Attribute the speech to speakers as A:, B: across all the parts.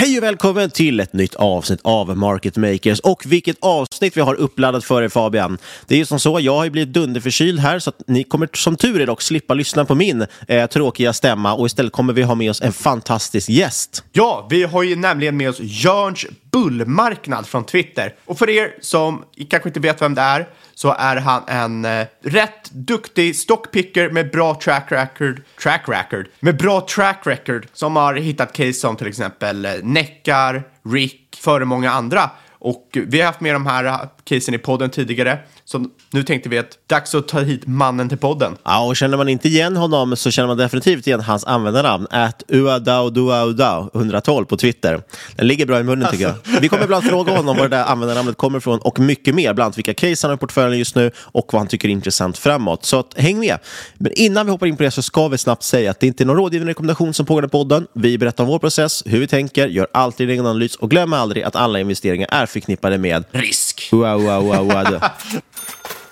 A: Hej och välkommen till ett nytt avsnitt av Market Makers. Och vilket avsnitt vi har uppladdat för er Fabian. Det är ju som så, jag har ju blivit dunderförkyld här så att ni kommer som tur är dock slippa lyssna på min eh, tråkiga stämma och istället kommer vi ha med oss en fantastisk gäst.
B: Ja, vi har ju nämligen med oss Jörns Bullmarknad från Twitter. Och för er som kanske inte vet vem det är så är han en eh, rätt duktig stockpicker med bra track record, track record, med bra track record som har hittat case som till exempel eh, Neckar, Rick, före många andra. Och vi har haft med de här casen i podden tidigare. Så nu tänkte vi att dags att ta hit mannen till podden.
A: Ja, och känner man inte igen honom så känner man definitivt igen hans användarnamn. At uadauduaudau 112 på Twitter. Den ligger bra i munnen tycker jag. Vi kommer ibland fråga honom var det där användarnamnet kommer ifrån och mycket mer. Bland annat vilka case han har i portföljen just nu och vad han tycker är intressant framåt. Så att, häng med. Men innan vi hoppar in på det så ska vi snabbt säga att det inte är någon rådgivande rekommendation som pågår i podden. Vi berättar om vår process, hur vi tänker, gör alltid en egen analys och glöm aldrig att alla investeringar är förknippade med
B: risk.
A: Ua, ua, ua, ua.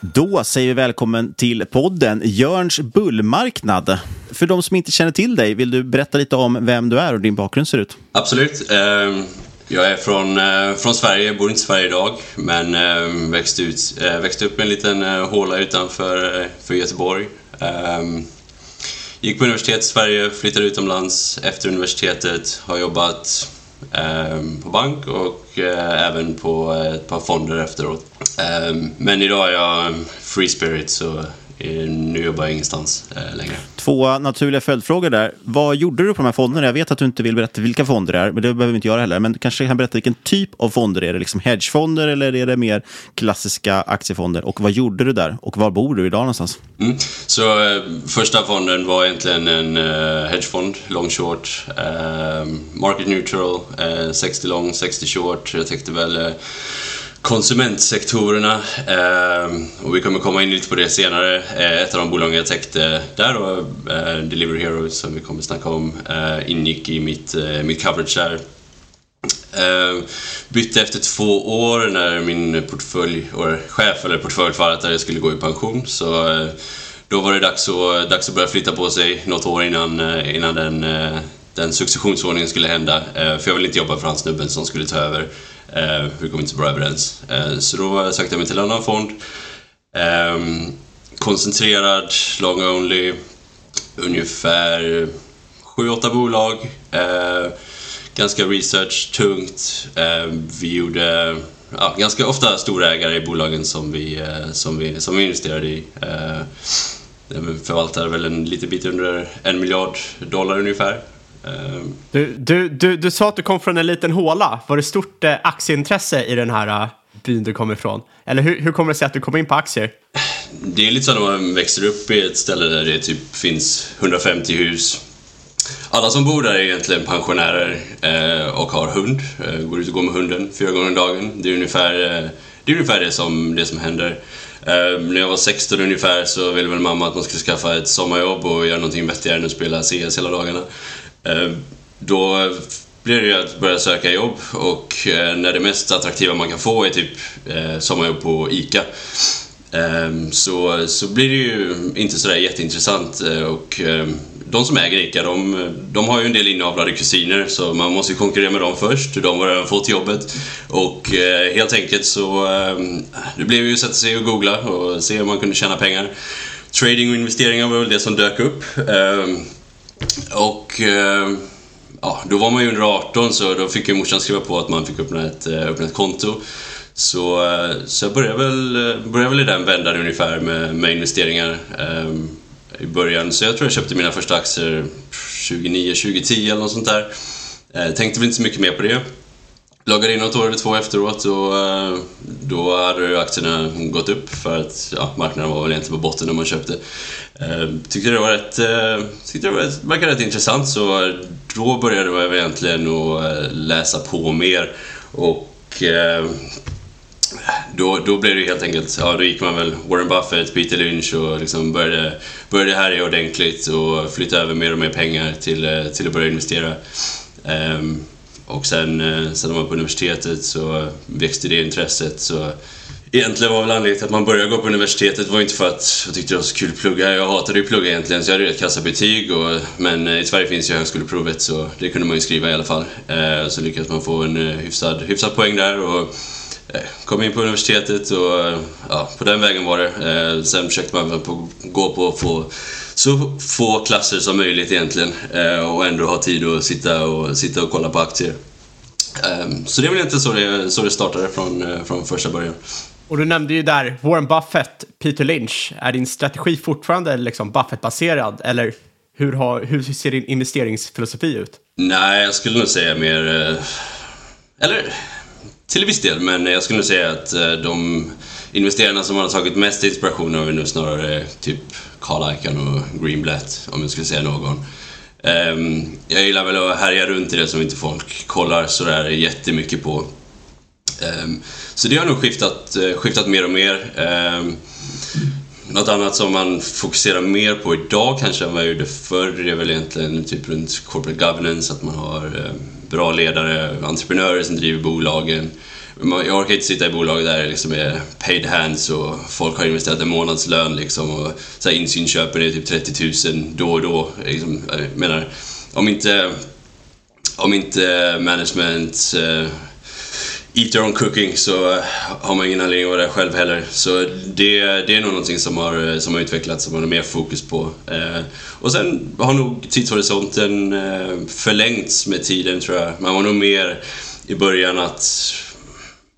A: Då säger vi välkommen till podden Jörns bullmarknad. För de som inte känner till dig, vill du berätta lite om vem du är och din bakgrund ser ut?
C: Absolut. Ehm, Jag är från, eh, från Sverige, bor inte i Sverige idag, men eh, växte, ut, eh, växte upp i en liten håla utanför för Göteborg. Ehm, Gick på universitet i Sverige, flyttade utomlands efter universitetet, har jobbat ehm, Ehm, på bank och eh, även på ett par fonder efteråt. Ehm, men idag är jag free spirit så nu jobbar jag ingenstans längre.
A: Två naturliga följdfrågor där. Vad gjorde du på de här fonderna? Jag vet att du inte vill berätta vilka fonder det är, men det behöver vi inte göra heller. Men du kanske kan berätta vilken typ av fonder är det? Liksom hedgefonder eller är det mer klassiska aktiefonder? Och vad gjorde du där? Och var bor du idag någonstans?
C: Mm. Så eh, första fonden var egentligen en eh, hedgefond, long short, eh, market neutral, 60 long, 60 short. Jag täckte väl konsumentsektorerna eh, och vi kommer komma in lite på det senare. Eh, ett av de bolagen jag täckte där och eh, Delivery Hero som vi kommer snacka om eh, ingick i mitt, eh, mitt coverage där. Eh, bytte efter två år när min portfölj, eller chef eller portföljförvaltare skulle gå i pension så eh, då var det dags att, dags att börja flytta på sig något år innan, eh, innan den eh, den successionsordningen skulle hända. Eh, för jag ville inte jobba för han snubben som skulle ta över. Eh, vi kom inte så bra överens. Eh, så då sökte jag mig till en annan fond. Ehm, koncentrerad, long only, ungefär 7-8 bolag. Eh, ganska research, tungt. Ehm, vi gjorde ja, ganska ofta storägare i bolagen som vi, som vi, som vi investerade i. Vi förvaltar väl en liten bit under en miljard dollar ungefär.
B: Du, du, du, du sa att du kom från en liten håla. Var det stort eh, aktieintresse i den här eh, byn du kom ifrån? Eller hur, hur kommer det sig att du kom in på aktier?
C: Det är lite så när man växer upp i ett ställe där det typ finns 150 hus. Alla som bor där är egentligen pensionärer eh, och har hund. Eh, går ut och går med hunden fyra gånger om dagen. Det är ungefär eh, det, är ungefär det, som, det som händer. Eh, när jag var 16 ungefär så ville väl mamma att man skulle skaffa ett sommarjobb och göra någonting vettigare än att spela CS hela dagarna. Eh, då blev det ju att börja söka jobb och eh, när det mest attraktiva man kan få är typ eh, sommarjobb på ICA. Så, så blir det ju inte sådär jätteintressant och de som äger ICA de, de har ju en del inavlade kusiner så man måste ju konkurrera med dem först. De har redan fått jobbet och helt enkelt så det blev ju att sätta sig och googla och se om man kunde tjäna pengar. Trading och investeringar var väl det som dök upp. Och eh, ja, då var man ju under 18 så då fick ju morsan skriva på att man fick öppna ett, eh, öppna ett konto. Så, eh, så jag började väl, eh, började väl i den vändan ungefär med, med investeringar eh, i början. Så jag tror jag köpte mina första aktier 2009, 2010 eller något sånt där. Eh, tänkte väl inte så mycket mer på det. Loggade in något år eller två efteråt och eh, då hade aktierna gått upp för att ja, marknaden var väl egentligen på botten när man köpte. Eh, tyckte det var rätt, eh, tyckte det var rätt, verkade rätt intressant så då började jag egentligen att läsa på mer och då, då blev det helt enkelt, ja då gick man väl Warren Buffett, Peter Lynch och liksom började, började härja ordentligt och flytta över mer och mer pengar till, till att börja investera. Ehm, och sen, eh, sen när man var på universitetet så växte det intresset. Så egentligen var väl anledningen till att man började gå på universitetet var inte för att jag tyckte det var så kul att plugga. Jag hatade ju att plugga egentligen så jag hade rätt kassa betyg. Och, men eh, i Sverige finns ju högskoleprovet så det kunde man ju skriva i alla fall. Eh, så lyckades man få en hyfsad, hyfsad poäng där. Och, kom in på universitetet och ja, på den vägen var det. Sen försökte man väl på, gå på få, så få klasser som möjligt egentligen eh, och ändå ha tid att sitta och, sitta och kolla på aktier. Eh, så det är väl inte så det, så det startade från, eh, från första början.
B: Och du nämnde ju där Warren Buffett, Peter Lynch. Är din strategi fortfarande liksom Buffett-baserad? Eller hur, har, hur ser din investeringsfilosofi ut?
C: Nej, jag skulle nog säga mer... eh, Eller till viss del, men jag skulle nog säga att de investerarna som har tagit mest inspiration är nog snarare typ Carl Icahn och Greenblatt, om jag ska säga någon. Ehm, jag gillar väl att härja runt i det som inte folk kollar sådär jättemycket på. Ehm, så det har nog skiftat, eh, skiftat mer och mer. Ehm, något annat som man fokuserar mer på idag kanske än vad jag gjorde förr är väl egentligen typ runt corporate governance, att man har eh, bra ledare, entreprenörer som driver bolagen. Jag orkar inte sitta i bolag där det liksom är paid hands och folk har investerat en månadslön liksom och så här insynsköpen är typ 30 000 då och då. Liksom, jag menar, om inte, om inte management uh, eat their own cooking så har man ingen anledning att vara där själv heller. Så det, det är nog någonting som har, som har utvecklats, som man har mer fokus på. Eh, och sen har nog tidshorisonten eh, förlängts med tiden tror jag. Man var nog mer i början att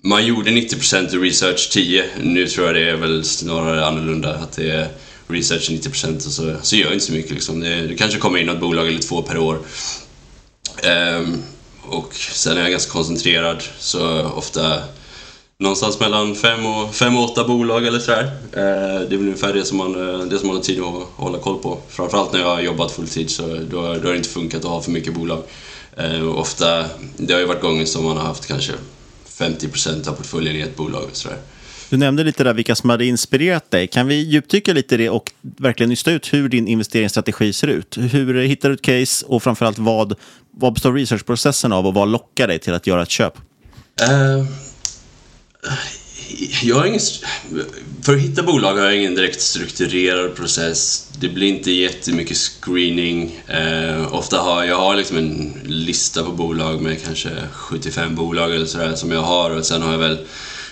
C: man gjorde 90% research 10. Nu tror jag det är väl snarare annorlunda. Att det är research 90% och så, så gör jag inte så mycket. Liksom. Det, det kanske kommer in något bolag eller två per år. Um, och sen är jag ganska koncentrerad, så ofta någonstans mellan fem och, fem och åtta bolag eller sådär. Uh, det är väl ungefär det som, man, det som man har tid att hålla koll på. Framförallt när jag har jobbat fulltid så då, då har det inte funkat att ha för mycket bolag. Uh, ofta, det har ju varit gånger som man har haft kanske 50% av portföljen i ett bolag och sådär.
A: Du nämnde lite där vilka som hade inspirerat dig. Kan vi djupdyka lite i det och verkligen nysta ut hur din investeringsstrategi ser ut? Hur hittar du ett case och framförallt vad, vad består researchprocessen av och vad lockar dig till att göra ett köp?
C: Eh, jag har ingen, för att hitta bolag har jag ingen direkt strukturerad process. Det blir inte jättemycket screening. Eh, ofta har jag har liksom en lista på bolag med kanske 75 bolag eller sådär som jag har och sen har jag väl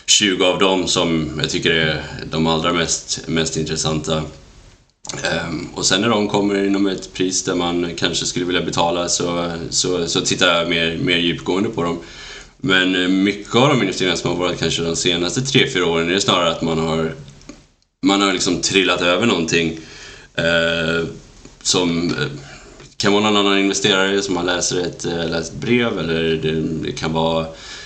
C: 20 av dem som jag tycker är de allra mest, mest intressanta. Eh, och sen när de kommer inom ett pris där man kanske skulle vilja betala så, så, så tittar jag mer, mer djupgående på dem. Men eh, mycket av de investeringar som har varit kanske de senaste tre fyra åren är det snarare att man har, man har liksom trillat över någonting eh, som eh, kan vara någon annan investerare som man läser ett, eh, läser ett brev eller det, det, kan vara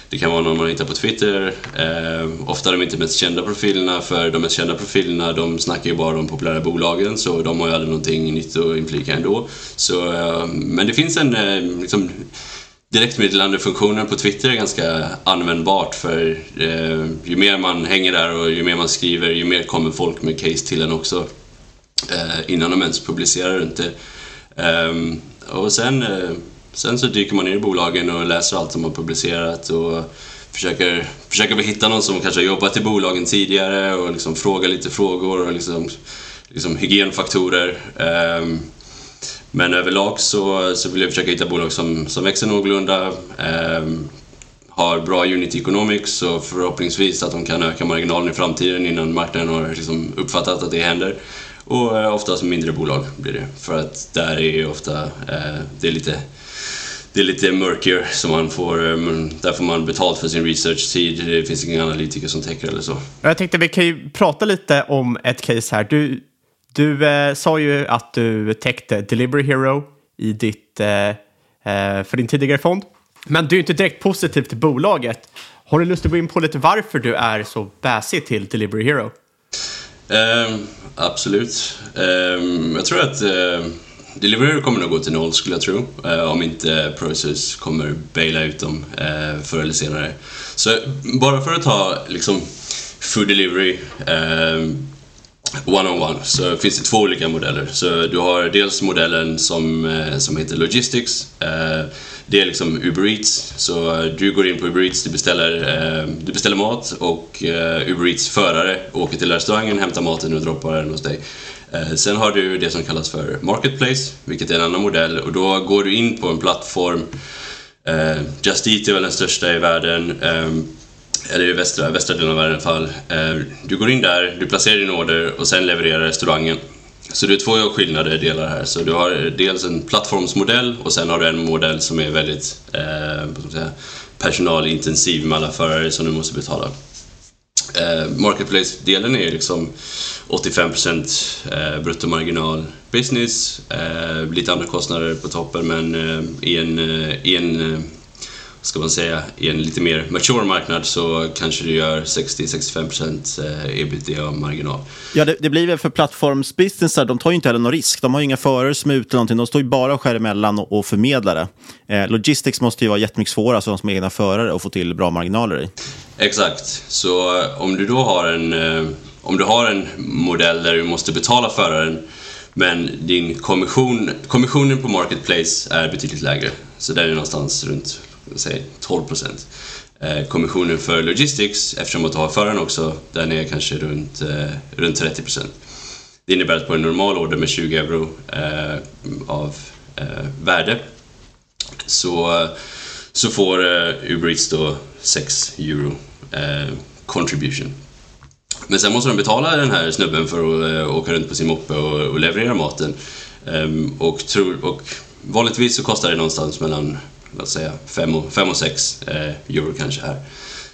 C: det kan vara någon man hittar på Twitter. Eh, ofta de inte mest kända profilerna, för de mest kända profilerna de snackar ju bara om populära bolagen, så de har ju aldrig någonting nytt att inflika ändå. Så, eh, men det finns en eh, liksom, direktmeddelandefunktionen på Twitter är ganska användbart för eh, ju mer man hänger där och ju mer man skriver, ju mer kommer folk med case till en också eh, innan de ens publicerar det inte. Eh, och sen, eh, sen så dyker man ner i bolagen och läser allt de har publicerat och försöker, försöker hitta någon som kanske har jobbat i bolagen tidigare och liksom fråga lite frågor och liksom, liksom hygienfaktorer. Um, men överlag så, så vill jag försöka hitta bolag som, som växer någorlunda, eh, har bra unit economics och förhoppningsvis att de kan öka marginalen i framtiden innan marknaden har liksom uppfattat att det händer. Och eh, oftast mindre bolag blir det, för att där är ofta, eh, det är lite det är lite mörker, så man får, eh, där får man betalt för sin research-tid. Det finns ingen analytiker som täcker eller så.
B: Jag tänkte vi kan ju prata lite om ett case här. Du du eh, sa ju att du täckte Delivery Hero i ditt, eh, eh, för din tidigare fond. Men du är inte direkt positiv till bolaget. Har du lust att gå in på lite varför du är så bäsig till Delivery Hero?
C: Um, absolut. Um, jag tror att uh, Delivery Hero kommer nog gå till noll skulle jag tro. Uh, om inte Process kommer baila ut dem uh, förr eller senare. Så bara för att ta liksom food delivery ehm, one-on-one så finns det två olika modeller. Så du har dels modellen som, eh, som heter Logistics. Eh, det är liksom Uber Eats. Så du går in på Uber Eats, du beställer, eh, du beställer mat och Uber Eats förare åker till restaurangen, hämtar maten och droppar den hos dig. Sen har du det som kallas för Marketplace, vilket är en annan modell och då går du in på en plattform Just Eat är väl den största i världen ehm, eller i västra, västra delen av världen i alla fall. Eh, du går in där, du placerar din order och sen levererar restaurangen. Så det är två skillnader i delar här. Så du har eh, dels en plattformsmodell och sen har du en modell som är väldigt eh, personalintensiv med alla förare som du måste betala. Eh, Marketplace-delen är liksom 85% eh, bruttomarginal business, eh, lite andra kostnader på toppen men eh, i en, eh, i en eh, ska man säga, i en lite mer mature marknad så kanske du gör 60-65% eh, ebitda-marginal.
A: Ja, det, det, blir väl för plattformsbusinessar, de tar ju inte heller någon risk. De har ju inga förare som är ute någonting, de står ju bara och skär emellan och, och förmedlar det. Eh, logistics måste ju vara jättemycket svårare, alltså de som är egna förare, och få till bra marginaler i.
C: Exakt, så eh, om du då har en, eh, om du har en modell där du måste betala föraren men din kommission, kommissionen på Marketplace är betydligt lägre. Så där är någonstans runt säg 12 procent. Eh, kommissionen för logistics, eftersom att du har föraren också, den är kanske runt, eh, runt 30 procent. Det innebär att på en normal order med 20 euro eh, av värde så, så får Uber Eats då 6 euro contribution. Men sen måste de betala den här snubben för att åka runt på sin moppe och, leverera maten. Ehm, och, tror, och vanligtvis så kostar det någonstans mellan låt säga 5 och, 5 och 6 eh, euro kanske här.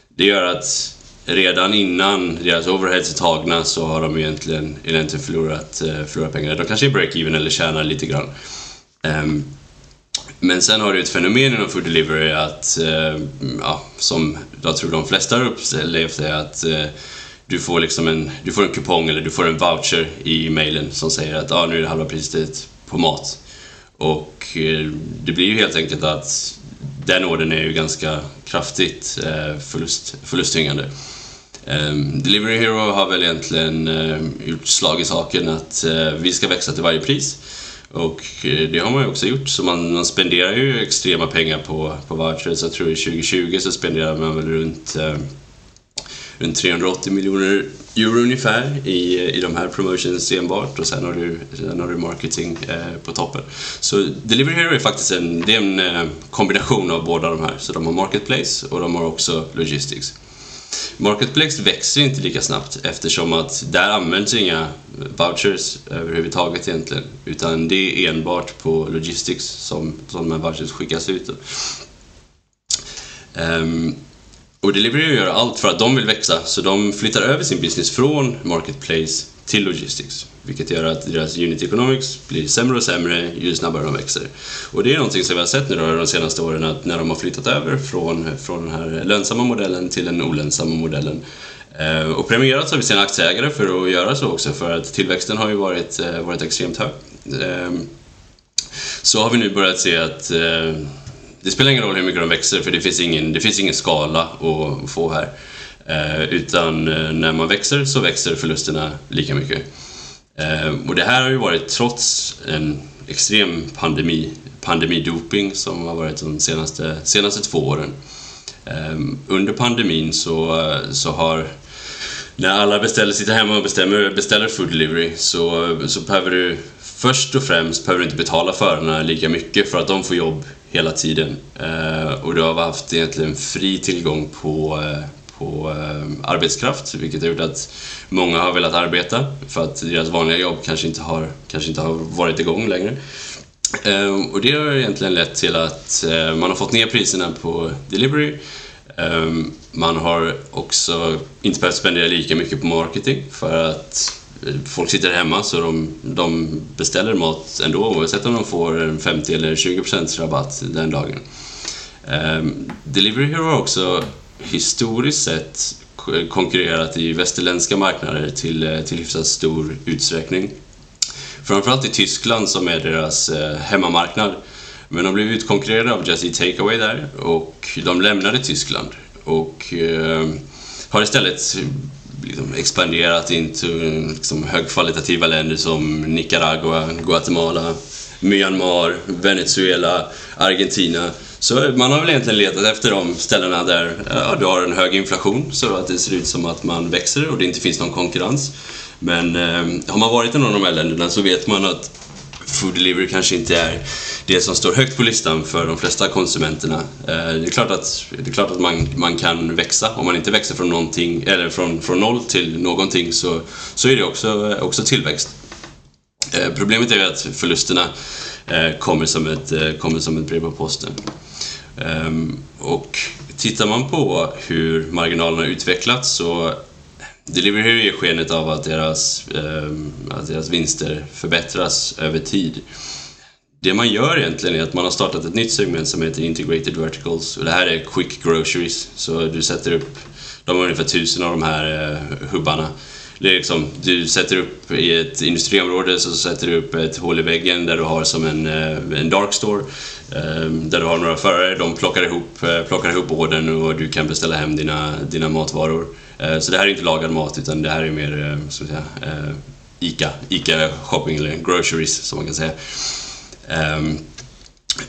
C: Det gör att redan innan deras overheads är tagna så har de egentligen, egentligen förlorat, eh, förlorat pengar. De kanske är break-even eller tjänar lite grann. Um, men sen har du ett fenomen inom food delivery att, eh, ja, som jag tror de flesta har upplevt är att eh, du får liksom en, du får en kupong eller du får en voucher i mailen som säger att ah, nu är det halva priset på mat. Och eh, det blir ju helt enkelt att den ordern är ju ganska kraftigt eh, förlust, förlusttyngande. Ehm, Delivery Hero har väl egentligen eh, gjort slag i saken att vi ska växa till varje pris. Och det har man ju också gjort, så man, man spenderar ju extrema pengar på, på vouchers. Jag tror 2020 så spenderar man väl runt, runt 380 miljoner euro ungefär i, eh, i de här promotions enbart och sen har du, sen har du marketing eh, på toppen. Så Delivery Hero är faktiskt en, det är en eh, kombination av båda de här. Så de har Marketplace och de har också Logistics. Marketplace växer inte lika snabbt eftersom att där används inga vouchers överhuvudtaget egentligen. Utan det är enbart på Logistics som, som de här vouchers skickas ut. Um, och Deliveroo gör allt för att de vill växa, så de flyttar över sin business från Marketplace till Logistics. Vilket gör att deras unit economics blir sämre och sämre ju snabbare de växer. Och det är någonting som vi har sett nu då, de senaste åren, att när de har flyttat över från, från den här lönsamma modellen till den olönsamma modellen eh, och premierats av sina aktieägare för att göra så också, för att tillväxten har ju varit, eh, varit extremt hög. Eh, så har vi nu börjat se att det spelar ingen roll hur mycket de växer för det finns ingen, det finns ingen skala att få här. Eh, utan eh, när man växer så växer förlusterna lika mycket. Eh, och det här har ju varit trots en extrem pandemi, pandemidoping som har varit de senaste, senaste två åren. Eh, under pandemin så, eh, så har när alla beställer, sitter hemma och bestämmer, beställer food delivery så, så behöver du först och främst behöver du inte betala förarna lika mycket för att de får jobb hela tiden. Eh, och då har vi haft egentligen fri tillgång på, eh, på eh, arbetskraft vilket har gjort att många har velat arbeta för att deras vanliga jobb kanske inte har, kanske inte har varit igång längre. Eh, och det har egentligen lett till att eh, man har fått ner priserna på delivery. Man har också inte behövt spendera lika mycket på marketing för att folk sitter hemma så de, de beställer mat ändå oavsett om de får 50 eller 20% rabatt den dagen. Ehm, Delivery Hero har också historiskt sett konkurrerat i västerländska marknader till, till hyfsat stor utsträckning. Framförallt i Tyskland som är deras eh, hemmamarknad. Men de blev utkonkurrerade av Just Eat Takeaway där och de lämnade Tyskland och eh, har istället liksom expanderat in till liksom, högkvalitativa länder som Nicaragua, Guatemala, Myanmar, Venezuela, Argentina. Så man har väl egentligen letat efter de ställena där ja, du har en hög inflation så att det ser ut som att man växer och det inte finns någon konkurrens. Men eh, har man varit i någon av de här länderna så vet man att food delivery kanske inte är det som står högt på listan för de flesta konsumenterna. Eh, det är klart att, det är klart att man, man kan växa. Om man inte växer från, någonting, eller från, från noll till någonting så, så är det också, också tillväxt. Eh, problemet är att förlusterna eh, kommer som ett, kommer som ett brev på posten. Ehm, och tittar man på hur marginalerna utvecklats så Delivery ger skenet av att deras, ehm, att deras vinster förbättras över tid. Det man gör egentligen är att man har startat ett nytt segment som heter Integrated Verticals och det här är Quick Groceries. Så du sätter upp, de har ungefär tusen av de här eh, hubbarna. Det är liksom, du sätter upp i ett industriområde så sätter du upp ett hål i väggen där du har som en, eh, en dark store. Eh, där du har några förare, de plockar ihop, eh, plockar ihop orden och du kan beställa hem dina, dina matvaror. Eh, så det här är inte lagad mat utan det här är mer, eh, så att säga, eh, ICA, ICA shopping eller groceries som man kan säga. Um,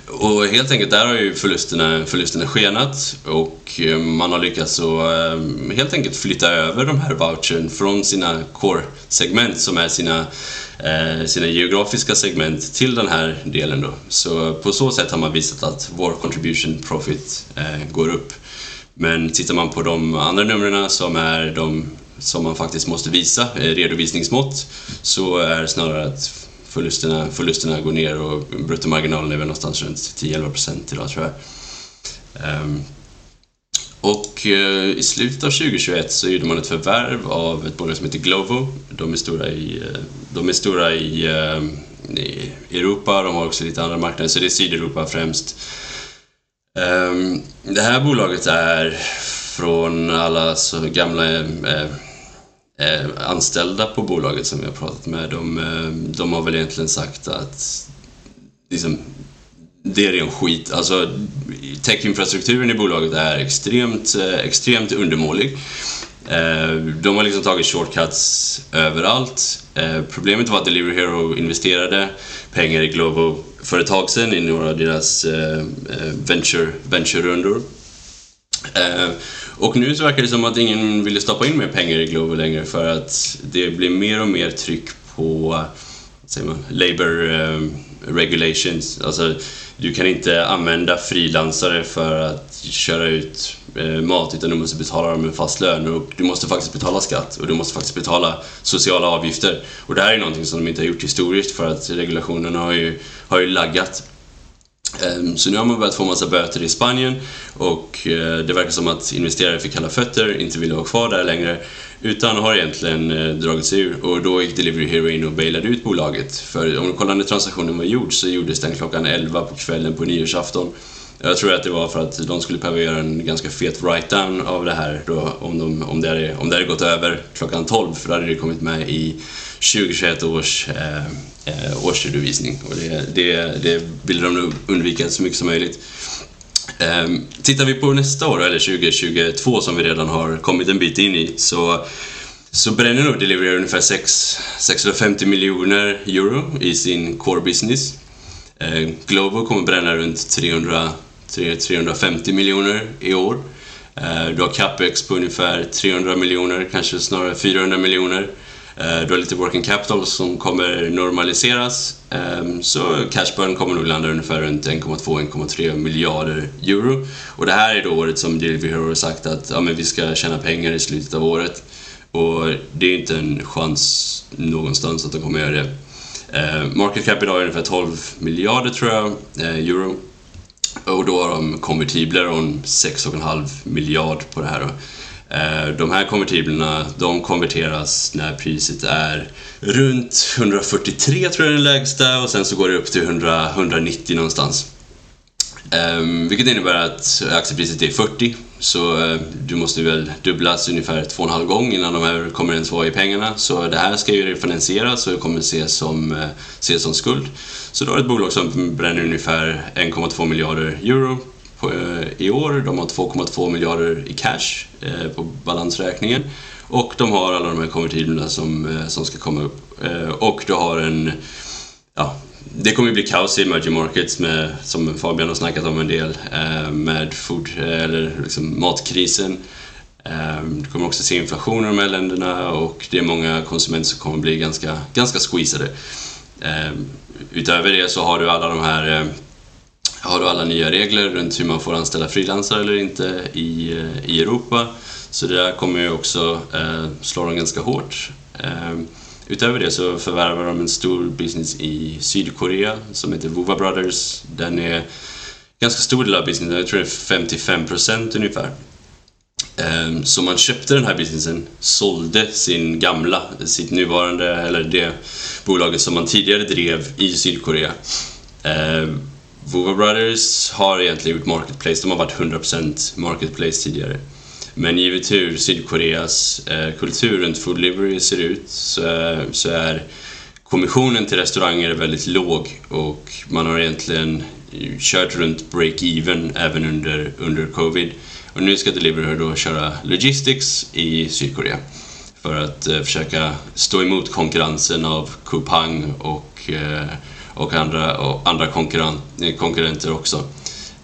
C: och helt enkelt där har ju förlusterna, förlusterna skenat och ehm, man har lyckats att ehm, helt enkelt flytta över de här vouchern från sina core-segment som är sina, eh, sina geografiska segment till den här delen då. Så på så sätt har man visat att vår contribution profit eh, går upp. Men tittar man på de andra numren som är de som man faktiskt måste visa, eh, redovisningsmått, så är det snarare att förlusterna, förlusterna går ner och bruttomarginalen är väl någonstans runt 10-11 procent idag tror jag. Um, och uh, i slutet av 2021 så gjorde man ett förvärv av ett bolag som heter Glovo. De är stora i, eh, de är stora i, uh, i, Europa, de har också lite andra marknader, så det är Sydeuropa främst. Um, det här bolaget är från alla så gamla eh, anställda på bolaget som jag pratat med, de, eh, de har väl egentligen sagt att liksom, det är ren skit. Alltså, techinfrastrukturen i bolaget är extremt, eh, extremt undermålig. Eh, de har liksom tagit shortcuts överallt. Problemet var att Delivery Hero investerade pengar i Glovo för ett tag sedan i några av deras venture, venture-rundor. Och nu så verkar det som att ingen vill stoppa in mer pengar i Glovo längre för att det blir mer och mer tryck på vad säger man, labor um, regulations. Alltså, du kan inte använda frilansare för att köra ut eh, mat utan du måste betala dem en fast lön och du måste faktiskt betala skatt och du måste faktiskt betala sociala avgifter. Och det här är någonting som de inte har gjort historiskt för att regulationerna har ju, har ju laggat. Ehm, så nu har man börjat få massa böter i Spanien och eh, det verkar som att investerare fick kalla fötter, inte ville vara kvar där längre utan har egentligen eh, dragit sig ur och då gick Delivery Hero in och bailade ut bolaget. För om du kollar när transaktionen var gjord så gjordes den klockan 11 på kvällen på nyårsafton. Jag tror att det var för att de skulle behöva göra en ganska fet write-down av det här då, om, de, om, det hade, om det hade gått över klockan 12 för då hade det kommit med i 2021 års eh, eh, årsredovisning och det, det, det ville de undvika så mycket som möjligt. Eh, tittar vi på nästa år, eller 2022 som vi redan har kommit en bit in i, så, så bränner nog Delivery ungefär 6, 650 miljoner euro i sin core business. Eh, Globo kommer bränna runt 300, 350 miljoner i år. Ehm, du har capex på ungefär 300 miljoner, kanske snarare 400 miljoner. Eh, du har lite working capital som kommer normaliseras. Ehm, så cash burn kommer nog landa ungefär runt 1,2-1,3 miljarder euro. Och det här är då året som Delivery Hero har sagt att ja, men vi ska tjäna pengar i slutet av året. Och det är inte en chans någonstans att de kommer göra det. Ehm, market cap idag är ungefär 12 miljarder tror jag, eh, euro. Och då har de konvertibler om 6,5 miljard på det här. Då. Eh, de här konvertiblerna de konverteras när priset är runt 143 tror jag är den lägsta och sen så går det upp till 100, 190 någonstans. Um, vilket innebär att aktiepriset är 40 så uh, du måste väl dubblas ungefär två och en halv gång innan de här kommer ens vara i pengarna. Så det här ska ju refinansieras och det kommer ses som, uh, ses som skuld. Så då har ett bolag som bränner ungefär 1,2 miljarder euro på, eh, i år. De har 2,2 miljarder i cash eh, på balansräkningen och de har alla de här konvertiblerna som, eh, som ska komma upp. Och du har en ja, det kommer bli kaos i emerging markets med, som Fabian har snackat om en del, med food, eller liksom matkrisen. Du kommer också se inflation i de här länderna och det är många konsumenter som kommer bli ganska, ganska squeezade. Utöver det så har du alla de här har du alla nya regler runt hur man får anställa frilansare eller inte i, eh, i Europa. Så det där kommer ju också eh, slå dem ganska hårt. Eh, utöver det så förvärvar de en stor business i Sydkorea som heter Vova Brothers. Den är ganska stor del av businessen, jag tror det är 55% ungefär. Ehm, så man köpte den här businessen, sålde sin gamla, sitt nuvarande, eller det bolaget som man tidigare drev i Sydkorea. Ehm, Vova Brothers har egentligen gjort marketplace, de har varit 100% marketplace tidigare. Men givet hur Sydkoreas eh, kultur runt food delivery ser ut så är, så är kommissionen till restauranger väldigt låg och man har egentligen kört runt break-even även under, under covid. Och nu ska Deliveroo då köra logistics i Sydkorea för att eh, försöka stå emot konkurrensen av Coupang och, eh, och andra, och andra konkurrenter också.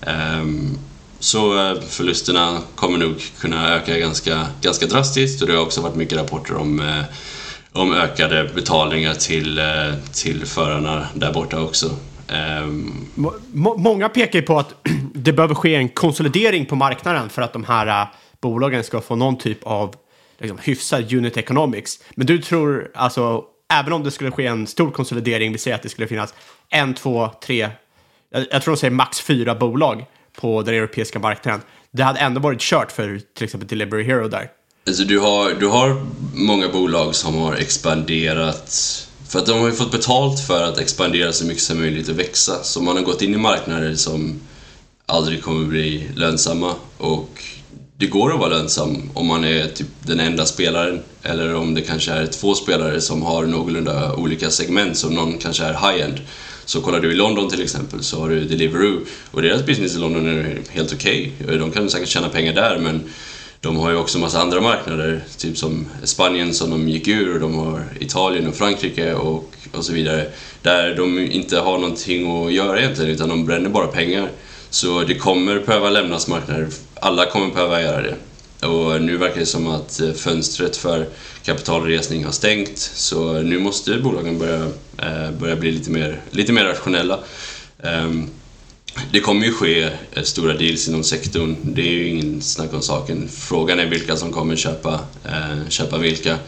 C: Ehm, så eh, förlusterna kommer nog kunna öka ganska, ganska drastiskt och det har också varit mycket rapporter om, eh, om ökade betalningar till, eh, till förarna där borta också. Ehm.
B: Många pekar ju på att det behöver ske en konsolidering på marknaden för att de här bolagen ska få någon typ av liksom, hyfsad unit economics. Men du tror, alltså, även om det skulle ske en stor konsolidering, vi säger att det skulle finnas en, två, tre, jag, jag tror de säger max fyra bolag på den europeiska marknaden. Det hade ändå varit kört för till exempel Delivery Hero där.
C: Alltså du har, du har många bolag som har expanderat för att de har ju fått betalt för att expandera så mycket som möjligt och växa. Så man har gått in i marknader som aldrig kommer bli lönsamma och det går att vara lönsam om man är typ den enda spelaren eller om det kanske är två spelare som har någorlunda olika segment som någon kanske är high-end. Så kollar du i London till exempel så har du Deliveroo och deras business i London är helt okej. De kan säkert tjäna pengar där men de har ju också massa andra marknader, typ som Spanien som de gick ur och de har Italien och Frankrike och, och så vidare. Där de inte har någonting att göra egentligen utan de bränner bara pengar. Så det kommer behöva lämnas marknader. Alla kommer behöva göra det. Och nu verkar det som att eh, fönstret för kapitalresning har stängt. Så nu måste bolagen börja, eh, börja bli lite mer, lite mer rationella. Ehm, det kommer ju ske eh, stora deals inom sektorn, det är ju ingen snack om saken. Frågan är vilka som kommer köpa, köpa vilka.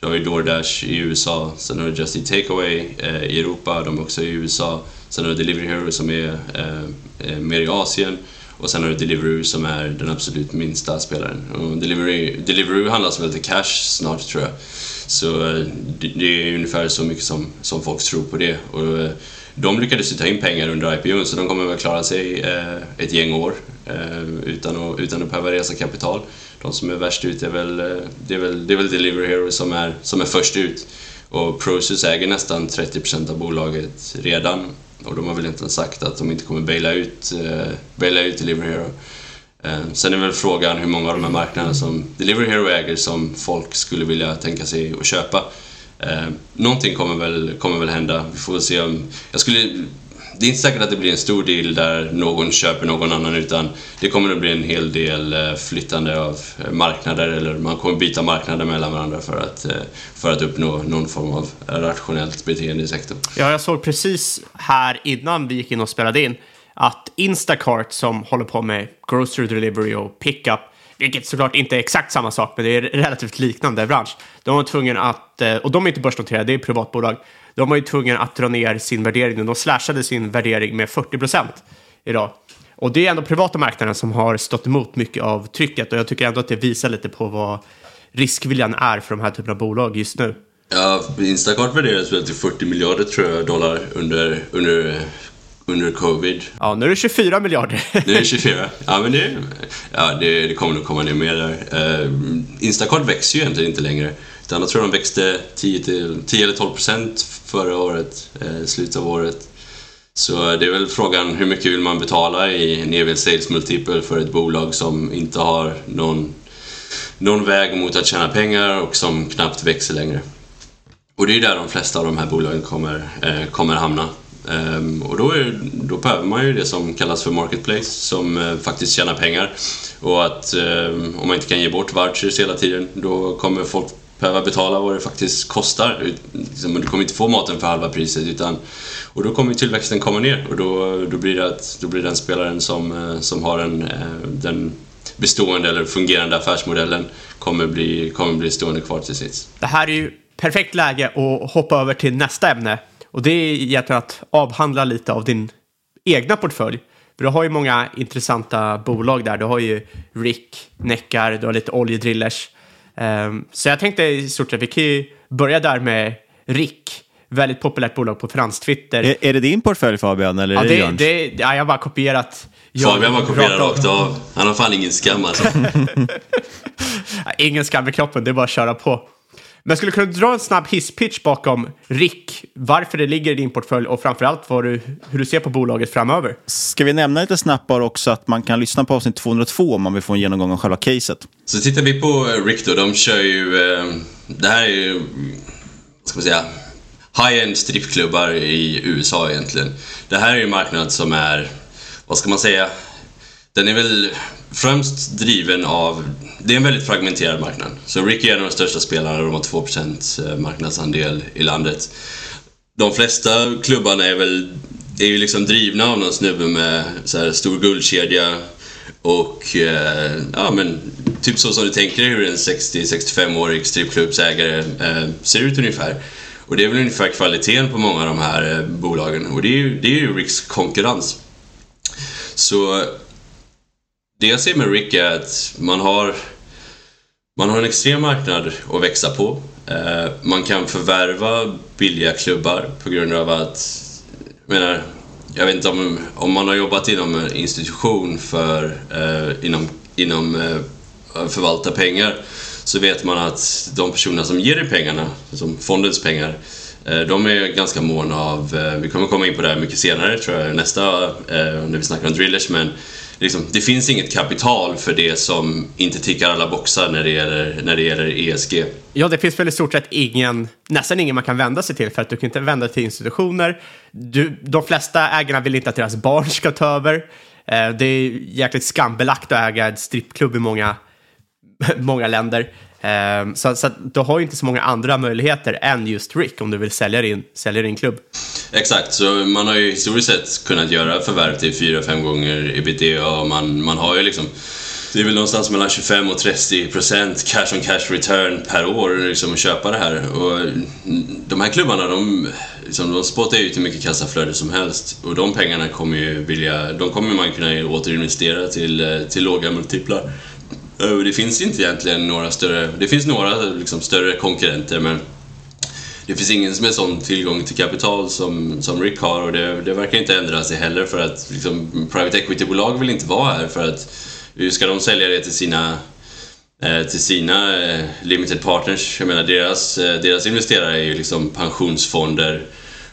C: Du har ju DoorDash i USA, sen har du Just Eat Takeaway eh, i Europa, de är också i USA. Sen har du Delivery Hero som är eh, eh mer i Asien. Och sen har du Deliveroo som är den absolut minsta spelaren. Och Delivery, Deliveroo handlas väl till cash snart tror jag. Så eh, det, det är ungefär så mycket som, som folk tror på det. Och, eh, de lyckades ju ta in pengar under IPO så de kommer väl klara sig eh, ett gäng år eh, utan, att, utan att behöva resa kapital. De som är värst ut är väl, eh, det är väl, det är väl Delivery Hero som är, som är först ut. Och Prosus äger nästan 30% av bolaget redan och de har väl inte sagt att de inte kommer baila ut, eh, baila ut Delivery Hero. Eh, sen är väl frågan hur många av de här marknaderna som Delivery Hero äger som folk skulle vilja tänka sig att köpa. Eh, någonting kommer väl, kommer väl hända. Vi får se om... Jag skulle, det är inte säkert att det blir en stor deal där någon köper någon annan utan det kommer att bli en hel del eh, flyttande av eh, marknader eller man kommer byta marknader mellan varandra för att, eh, för att uppnå någon form av rationellt beteende i sektorn.
B: Ja, jag såg precis här innan vi gick in och spelade in att Instacart som håller på med grocery delivery och pickup vilket såklart inte är exakt samma sak, men det är relativt liknande bransch. De var tvungna att, eh, och de är inte börsnoterade, det är privatbolag. De var ju tvungna att dra ner sin värdering. De slashade sin värdering med 40 procent idag. Och det är ändå privata marknaden som har stått emot mycket av trycket och jag tycker ändå att det visar lite på vad riskviljan är för de här typerna av bolag just nu.
C: Ja, Instacart värderas väl till 40 miljarder tror jag dollar under, under under covid.
B: Ja, nu är det 24 miljarder.
C: nu är det 24. Ja, men det, ja, det, det kommer nog komma ner mer där. Uh, Instacart växer ju egentligen inte längre. Utan jag tror de växte 10, till, 10 eller 12 procent förra året, uh, slutet av året. Så det är väl frågan hur mycket vill man betala i en sales multiple för ett bolag som inte har någon, någon väg mot att tjäna pengar och som knappt växer längre. Och det är där de flesta av de här bolagen kommer, eh, kommer hamna. Ehm, och då, är, då behöver man ju det som kallas för marketplace som eh, faktiskt tjänar pengar. Och att ehm, om man inte kan ge bort vouchers hela tiden då kommer folk behöva betala vad det faktiskt kostar. Liksom, du kommer inte få maten för halva priset utan och då kommer tillväxten komma ner och då, då, blir, det att, då blir den spelaren som, eh, som har en, eh, den bestående eller fungerande affärsmodellen kommer bli, kommer bli stående kvar till sist.
B: Det här är ju perfekt läge att hoppa över till nästa ämne och det är egentligen att avhandla lite av din egna portfölj. För du har ju många intressanta bolag där. Du har ju Rick, Neckar, du har lite oljedrillers. Um, så jag tänkte i stort sett, vi kan ju börja där med Rick. Väldigt populärt bolag på fransk-Twitter.
A: Är, är, det din portfölj Fabian, eller
B: ja,
A: är det,
B: det, det ja, Jag har bara kopierat.
C: Fabian bara kopierat rakt av. Han har fan ingen skam alltså.
B: ingen skam i kroppen, det är bara att köra på. Men skulle du kunna dra en snabb hisspitch bakom Rick, varför det ligger i din portfölj och framförallt vad du, hur du ser på bolaget framöver?
A: Ska vi nämna lite snabbt bara också att man kan lyssna på avsnitt 202 om man vill få en genomgång av själva caset.
C: Så tittar vi på eh, Rick då, de kör ju, eh, det här är ju, vad ska man säga, high-end strippklubbar i USA egentligen. Det här är ju en marknad som är, vad ska man säga, den är väl främst driven av... Det är en väldigt fragmenterad marknad. Så Ricky är en av de största spelarna, de har 2% eh, marknadsandel i landet. De flesta klubbarna är väl är ju liksom drivna av någon snubbe med så här stor guldkedja och eh, ja men typ så som du tänker dig hur en 60-65-årig strippklubbsägare eh, ser ut ungefär. Och det är väl ungefär kvaliteten på många av de här eh, bolagen och det är ju, det är ju Ricks konkurrens. Så det jag ser med Rick är att man har, man har en extrem marknad att växa på. Eh, man kan förvärva billiga klubbar på grund av att, jag menar, jag vet inte om, om man har jobbat inom en institution för, eh, inom, inom eh, förvalta pengar så vet man att de personerna som ger dig pengarna, som fondens pengar, eh, de är ganska måna av, eh, vi kommer komma in på det här mycket senare tror jag, nästa, eh, när vi snackar om drillers, men liksom, det finns inget kapital för det som inte tickar alla boxar när det gäller, när det gäller ESG.
B: Ja, det finns väl i stort sett ingen, nästan ingen man kan vända sig till för att du kan inte vända dig till institutioner. Du, de flesta ägarna vill inte att deras barn ska ta över. Eh, det är jäkligt skambelagt att äga en strippklubb i många, många länder. Ehm, så, så att du har ju inte så många andra möjligheter än just Rick om du vill sälja din, sälja din klubb.
C: Exakt, så man har ju historiskt sett kunnat göra förvärv till 4-5 gånger ebitda och man, man har ju liksom det är väl någonstans mellan 25 och 30 procent cash on cash return per år liksom, att köpa det här. Och de här klubbarna, de, liksom, de spottar ut hur mycket kassaflöde som helst och de pengarna kommer ju vilja, de kommer man kunna återinvestera till, eh, till låga multiplar. Eh, det finns inte egentligen några större, det finns några liksom, större konkurrenter men det finns ingen som är sån tillgång till kapital som, som Rick har och det, det verkar inte ändra sig heller för att liksom, private equity-bolag vill inte vara här för att hur ska de sälja det till sina eh, till sina eh, limited partners. Jag menar deras, deras investerare är ju liksom pensionsfonder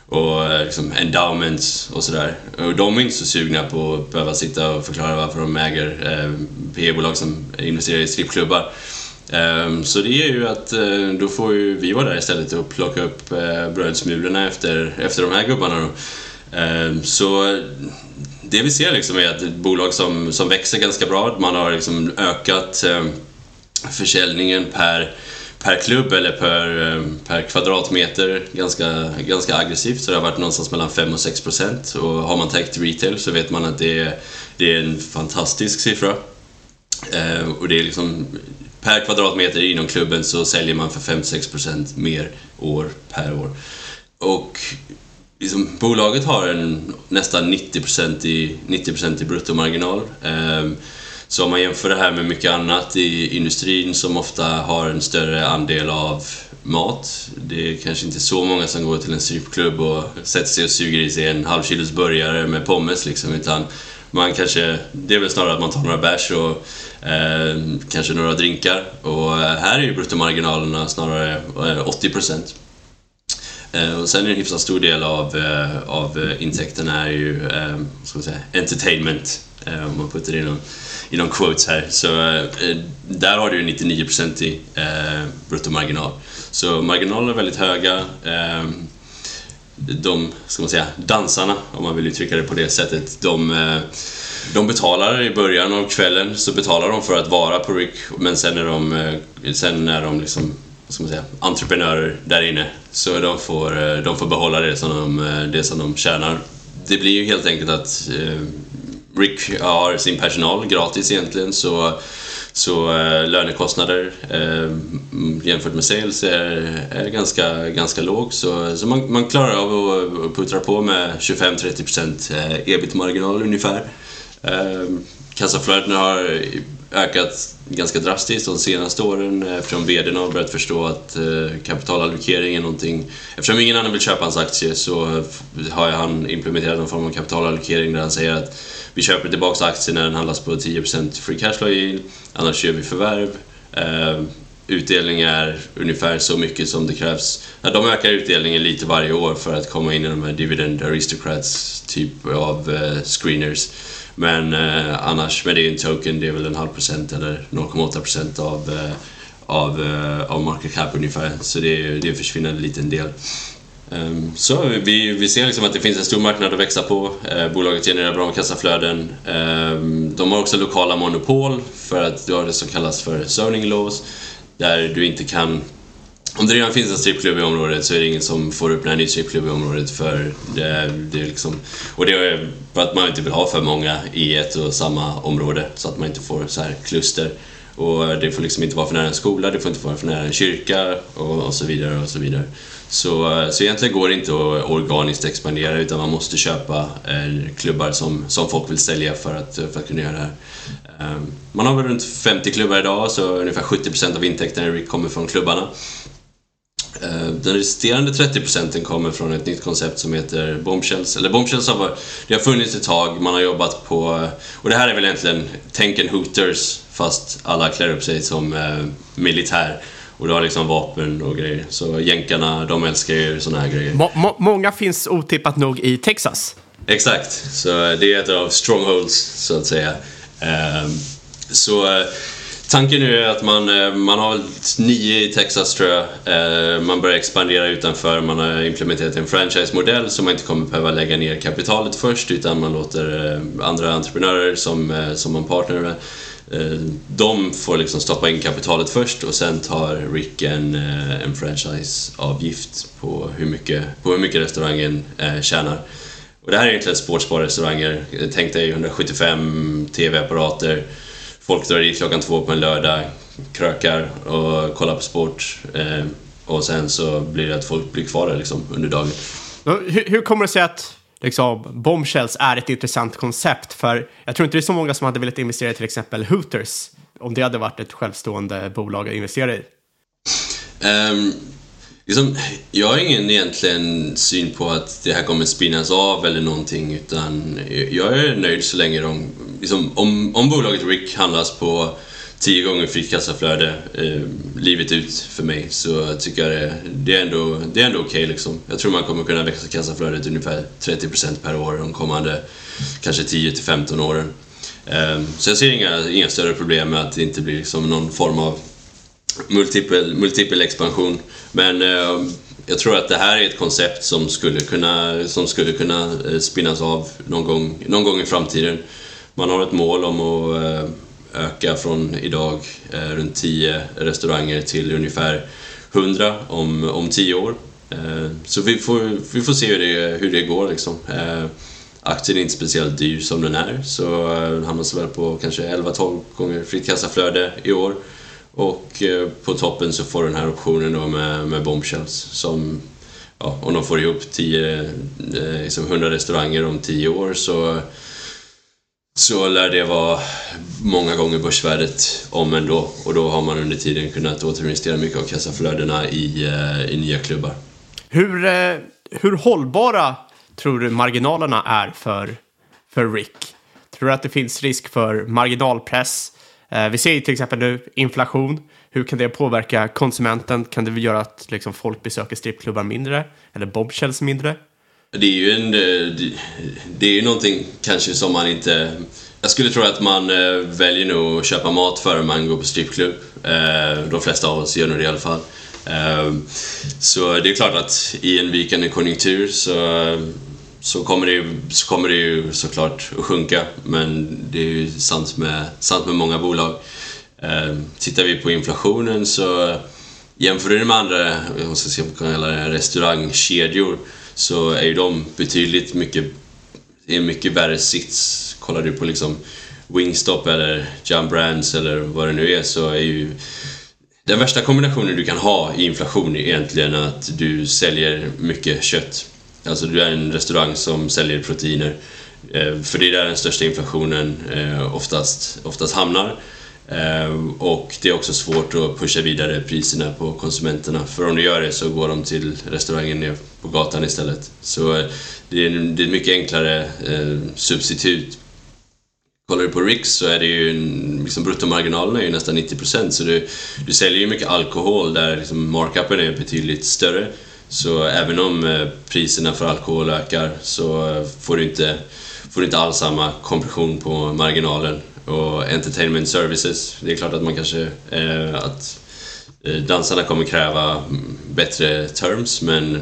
C: och eh, liksom endowments och sådär. Och de är inte så sugna på att behöva sitta och förklara varför de äger eh, PE-bolag som investerar i strippklubbar. Ehm, så det är ju att eh, då får ju vi vara där istället och plocka upp brödsmulorna efter, efter de här gubbarna då. Ehm, så det vi ser liksom är att ett bolag som, som växer ganska bra, man har liksom ökat ehm, försäljningen per, per klubb eller per, eh, per kvadratmeter ganska, ganska aggressivt. Så det har varit någonstans mellan 5 och 6 procent. Och har man täckt retail så vet man att det är, det är en fantastisk siffra. Eh, och det är liksom per kvadratmeter inom klubben så säljer man för 5-6 procent mer år per år. Och liksom, bolaget har en nästan 90% i, 90 i bruttomarginal. Eh, så om man jämför det här med mycket annat i industrin som ofta har en större andel av mat. Det är kanske inte så många som går till en strippklubb och sätter sig och suger i sig en halvkilos burgare med pommes liksom, utan man kanske, det är väl snarare att man tar några bärs och eh, kanske några drinkar. Och eh, här är ju bruttomarginalerna snarare eh, 80%. Eh, och sen en hyfsat stor del av, eh, av intäkterna är ju eh, ska man säga, entertainment, om man puttar in inom, inom quotes här. Så eh, där har du 99% i eh, bruttomarginal. Så marginalerna är väldigt höga. Eh, de, ska man säga, dansarna, om man vill uttrycka det på det sättet, de de betalar i början av kvällen så betalar de för att vara på Rick men sen är de, sen är de liksom ska man säga, entreprenörer där inne. Så de får, de får behålla det som de, det som de tjänar. Det blir ju helt enkelt att Rick har sin personal gratis egentligen så, så eh, lönekostnader eh, jämfört med sales är, är ganska, ganska låg. Så, så man, man klarar av att puttra på med 25-30% eh, ebit-marginal ungefär. Kassaflödena har ökat ganska drastiskt de senaste åren eh, eftersom vdn har börjat förstå att eh, kapitalallokering är någonting... Eftersom ingen annan vill köpa hans aktier så har han implementerat någon form av kapitalallokering där han säger att vi köper tillbaka aktier när den handlas på 10% free cash flow yield, annars gör vi förvärv. Eh, utdelning är ungefär så mycket som det krävs. de ökar utdelningen lite varje år för att komma in i de här dividend aristocrats typ av screeners. Men eh, annars, med det är en token, det är väl en halv procent eller 0,8 procent av, eh, av, eh, av market cap ungefär. Så det är, det är en försvinnande liten del. Um, så vi, vi ser liksom att det finns en stor marknad att växa på. Eh, bolaget genererar bra kassaflöden. Eh, de har också lokala monopol för att du har det som kallas för zoning laws där du inte kan om det redan finns en strippklubb i området så är det ingen som får öppna en ny strippklubb i området för det, det är liksom... Och det är för att man inte vill ha för många i ett och samma område så att man inte får så här kluster. Och det får liksom inte vara för nära en skola, det får inte vara för nära en kyrka och, och så vidare och så vidare. Så, så egentligen går det inte att organiskt expandera utan man måste köpa eh, klubbar som, som folk vill sälja för att, för att kunna göra det här. Ehm, man har väl runt 50 klubbar idag så ungefär 70% av intäkterna kommer från klubbarna. Eh, den resterande 30 procenten kommer från ett nytt koncept som heter Bombshells. Eller Bombshells har, det har funnits ett tag, man har jobbat på... Och det här är väl egentligen tänk en Hooters fast alla klär upp sig som eh, militär. Och du har liksom vapen och grejer. Så jänkarna, de älskar ju såna här grejer.
B: Må, må, många finns otippat nog i Texas.
C: Exakt, så det är ett av strongholds så att säga. Um, så Tanken nu är att man, eh, man har nio i Texas tror jag. Eh, man börjar expandera utanför, man har implementerat en franchise-modell så man inte kommer behöva lägga ner kapitalet först utan man låter eh, andra entreprenörer som, som man partner med de får liksom stoppa in kapitalet först och sen tar Rick en, en franchise-avgift på hur mycket, på hur mycket restaurangen tjänar. Och det här är egentligen sportsbarrestauranger. Tänk dig 175 TV-apparater folk drar dit klockan två på en lördag, krökar och kollar på sport. Eh, och sen så blir det att folk blir kvar där liksom under dagen.
B: Hur, hur kommer det sig att liksom, Bombshells är ett intressant koncept? För jag tror inte det är så många som hade velat investera i till exempel Hooters om det hade varit ett självstående bolag att investera i.
C: Um, liksom, jag har ingen egentligen syn på att det här kommer spinnas av eller någonting utan jag är nöjd så länge de... Liksom, om, om bolaget Rick handlas på 10 gånger fritt kassaflöde eh, livet ut för mig så tycker jag det, det är ändå, det är ändå okej okay, liksom. Jag tror man kommer kunna växa kassaflödet ungefär 30% per år de kommande kanske 10 15 åren. Eh, så jag ser inga, inga större problem med att det inte blir liksom någon form av multipel, multipel expansion. Men eh, jag tror att det här är ett koncept som skulle kunna, som skulle kunna eh, spinnas av någon gång, någon gång i framtiden. Man har ett mål om att eh, öka från idag eh, runt 10 restauranger till ungefär 100 om, om 10 år. Eh, så vi får, vi får se hur det, hur det går liksom. Aktien är inte speciellt dyr som den är, så den hamnar väl på kanske 11-12 gånger fritt kassaflöde i år. Och på toppen så får den här optionen då med, med Bombshells som ja, om de får ihop 10, liksom 100 restauranger om 10 år så, så lär det vara många gånger börsvärdet om ändå och då har man under tiden kunnat återinvestera mycket av kassaflödena i, eh, i nya klubbar.
B: Hur, eh, hur hållbara tror du marginalerna är för, för Rick? Tror du att det finns risk för marginalpress eh, vi ser ju till exempel nu inflation. Hur kan det påverka konsumenten? Kan det göra att liksom, folk besöker strippklubbar mindre? Eller bobshells mindre?
C: Det är ju en, eh, det är ju någonting kanske som man inte... Jag skulle tro att man eh, väljer nog att köpa mat före man går på strippklubb. Eh, de flesta av oss gör nog det i alla fall. Så det är klart att i en vikande konjunktur så så kommer, det ju, så kommer det ju såklart att sjunka, men det är ju sant med, sant med många bolag. Tittar vi på inflationen så jämför du med andra jag ska se om kan kalla det, restaurangkedjor så är ju de betydligt mycket, i en mycket värre sits. Kollar du på liksom Wingstop eller Jump Brands eller vad det nu är så är ju den värsta kombinationen du kan ha i inflation är egentligen att du säljer mycket kött Alltså du är en restaurang som säljer proteiner. Eh, för det är där den största inflationen eh, oftast, oftast hamnar. Eh, och det är också svårt att pusha vidare priserna på konsumenterna. För om du gör det så går de till restaurangen ner på gatan istället. Så eh, det är, ett mycket enklare eh, substitut. Kollar du på Riks så är det ju liksom bruttomarginalerna är ju nästan 90% så du, du säljer ju mycket alkohol där liksom markupen är betydligt större. Så även om priserna för alkohol ökar så får du inte, får du inte alls samma kompression på marginalen. Och entertainment services, det är klart att man kanske... Eh, att dansarna kommer kräva bättre terms men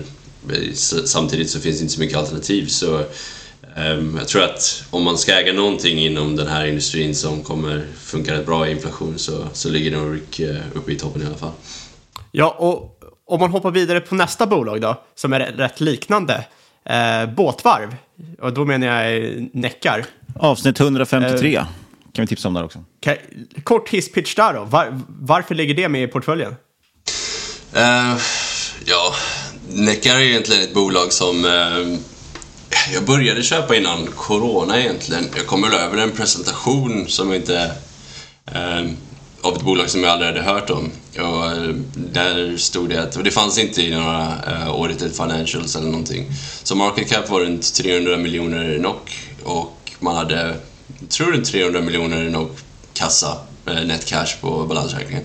C: samtidigt så finns det inte så mycket alternativ. Så ehm, jag tror att om man ska äga någonting inom den här industrin som kommer funka rätt bra i inflation så, så ligger nog Rick uppe i toppen i alla fall.
B: Ja, och om man hoppar vidare på nästa bolag då, som är rätt liknande. Eh, båtvarv, och då menar jag Neckar.
A: Avsnitt 153 eh, kan vi tipsa om där också.
B: Kan, kort hisspitch där då. Var, varför ligger det med i portföljen?
C: Uh, ja, Neckar är egentligen ett bolag som uh, jag började köpa innan corona egentligen. Jag kom väl över en presentation som inte uh, av ett bolag som jag aldrig hade hört om. Och där stod det att, och det fanns inte i några uh, audited financials eller någonting. Så market cap var runt 300 miljoner NOK och man hade, tror runt 300 miljoner NOK kassa, eh, net cash på balansräkningen.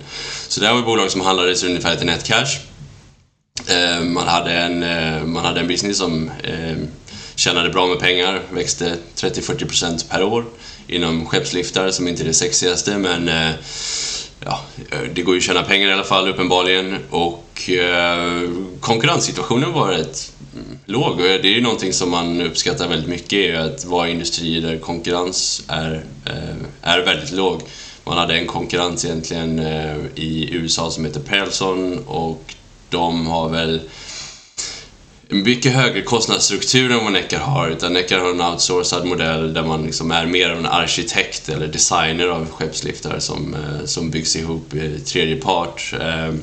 C: Så det här var ett bolag som handlades ungefär till net cash. Eh, man, hade en, eh, man hade en business som tjänade bra med pengar, växte 30-40% per år inom skeppsliftar som inte är det sexigaste men ja, det går ju att tjäna pengar i alla fall uppenbarligen och eh, konkurrenssituationen var rätt låg. Och det är ju någonting som man uppskattar väldigt mycket, är att vara i industrier där konkurrens är, eh, är väldigt låg. Man hade en konkurrent egentligen eh, i USA som heter Pearson och de har väl en mycket högre kostnadsstruktur än vad Neckar har. Utan Neckar har en outsourcad modell där man liksom är mer av en arkitekt eller designer av skeppsliftar som, eh, som byggs ihop i tredje part. Eh,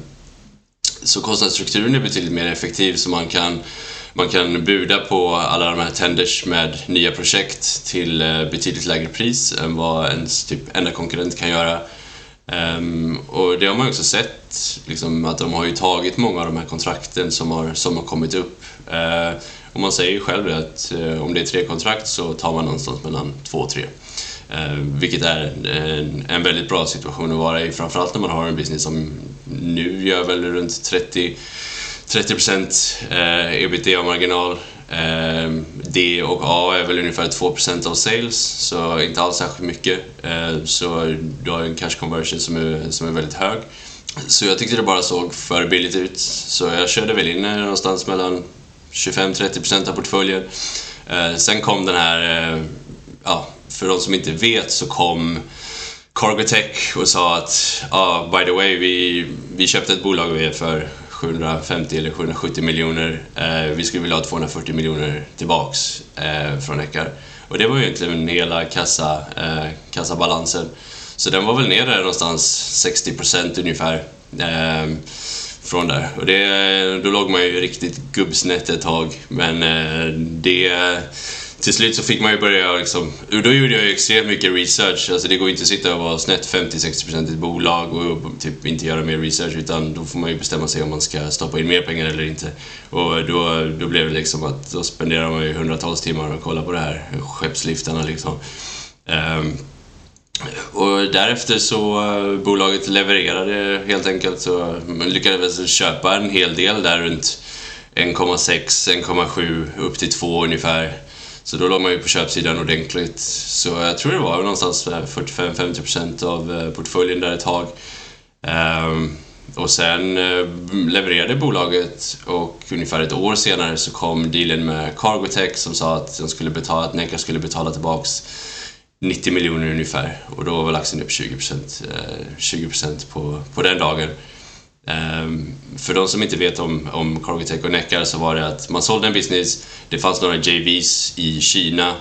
C: så kostnadsstrukturen är betydligt mer effektiv så man kan man kan buda på alla de här tenders med nya projekt till eh, betydligt lägre pris än vad ens typ enda konkurrent kan göra. Um, och det har man också sett, liksom, att de har ju tagit många av de här kontrakten som har, som har kommit upp. Uh, och man säger ju själv att uh, om det är tre kontrakt så tar man någonstans mellan två och tre. Eh, vilket är en, en, väldigt bra situation att vara i, framförallt när man har en business som nu gör väl runt 30 30% eh, ebitda-marginal. Eh, D och A är väl ungefär 2% av sales, så inte alls särskilt mycket. Eh, så du har en cash conversion som är, som är väldigt hög. Så jag tyckte det bara såg för billigt ut, så jag körde väl in eh, någonstans mellan 25-30% av portföljen. Eh, sen kom den här, eh, ja, för de som inte vet så kom Cargotech och sa att ah, by the way, vi, vi köpte ett bolag för 750 eller 770 miljoner. Eh, vi skulle vilja ha 240 miljoner tillbaks eh, från Eckar. Och det var ju egentligen hela kassa, eh, kassabalansen. Så den var väl nere någonstans 60% ungefär eh, från där. Och det, då låg man ju riktigt gubbsnett ett tag. Men eh, det till slut så fick man ju börja liksom, då gjorde jag ju extremt mycket research. Alltså det går ju inte att sitta och vara snett 50-60% i ett bolag och typ inte göra mer research utan då får man ju bestämma sig om man ska stoppa in mer pengar eller inte. Och då, då blev det liksom att då spenderar man ju hundratals timmar och kollar på det här, skeppsliftarna liksom. Um, och därefter så uh, bolaget levererade helt enkelt så man lyckades köpa en hel del där runt 1,6, 1,7 upp till 2 ungefär. Så då låg man ju på köpsidan ordentligt. Så jag tror det var någonstans 45-50% av eh, portföljen där ett tag. Ehm, och sen eh, levererade bolaget och ungefär ett år senare så kom dealen med Cargotech som sa att, de skulle betala, att Neca skulle betala tillbaks 90 miljoner ungefär och då var väl aktien upp 20%, 20% på, på den dagen. Ehm, för de som inte vet om, om Cargotech och Neckar så var det att man sålde en business, det fanns några JVs i Kina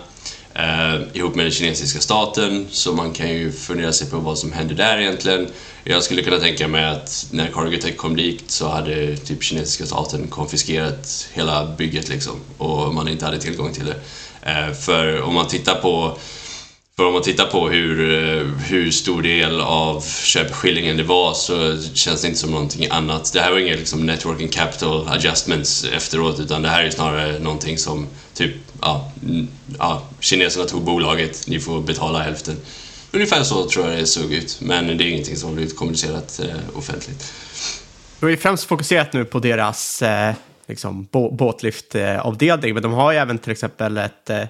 C: eh, ihop med den kinesiska staten så man kan ju fundera sig på vad som hände där egentligen. Jag skulle kunna tänka mig att när Cargotech kom dit så hade typ kinesiska staten konfiskerat hela bygget liksom och man inte hade tillgång till det. Eh, för om man tittar på för om man tittar på hur, eh, hur stor del av köpeskillingen det var så känns det inte som någonting annat. Det här var inga liksom, networking capital adjustments efteråt utan det här är snarare någonting som typ, ja, ja, kineserna tog bolaget, ni får betala hälften. Ungefär så tror jag det såg ut, men det är ingenting som har blivit kommunicerat eh, offentligt.
B: Du har ju främst fokuserat nu på deras eh, liksom, båtliftavdelning, men de har ju även till exempel ett eh,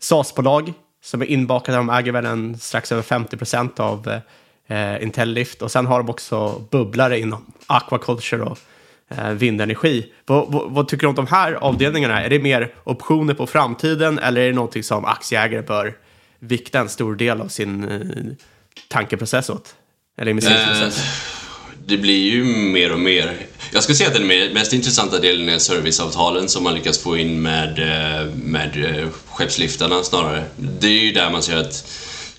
B: SAS-bolag som är inbakade. De äger väl en strax över 50 procent av eh, Intellift. Och sen har de också bubblare inom aquaculture och eh, vindenergi. Vad, vad, vad, tycker du om de här avdelningarna? Är det mer optioner på framtiden eller är det någonting som aktieägare bör vikta en stor del av sin eh, tankeprocess åt? Eller investeringsprocess?
C: Eh, det blir ju mer och mer. Jag skulle säga att den mest intressanta delen är serviceavtalen som man lyckas få in med, eh, med eh, skeppsliftarna snarare. Det är ju där man ser att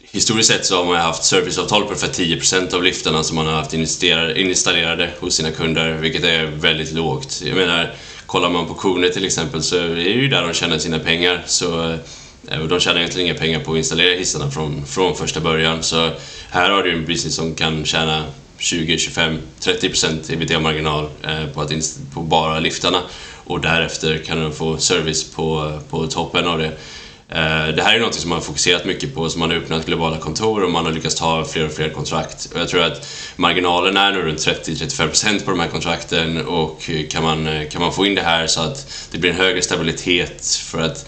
C: historiskt sett så har man haft serviceavtal på ungefär 10% av liftarna som man har haft installerade hos sina kunder, vilket är väldigt lågt. Jag menar, kollar man på Kone till exempel så är det ju där de tjänar sina pengar. Så eh, de tjänar egentligen inga pengar på att installera hissarna från, från första början. Så här har du en business som kan tjäna 20, 25, 30 procent ebitda-marginal eh, på, på bara liftarna och därefter kan du få service på, på toppen av det. Eh, det här är något som man har fokuserat mycket på, som man har öppnat globala kontor och man har lyckats ta fler och fler kontrakt. Och jag tror att marginalen är nu runt 30-35% på de här kontrakten och kan man, eh, kan man få in det här så att det blir en högre stabilitet för att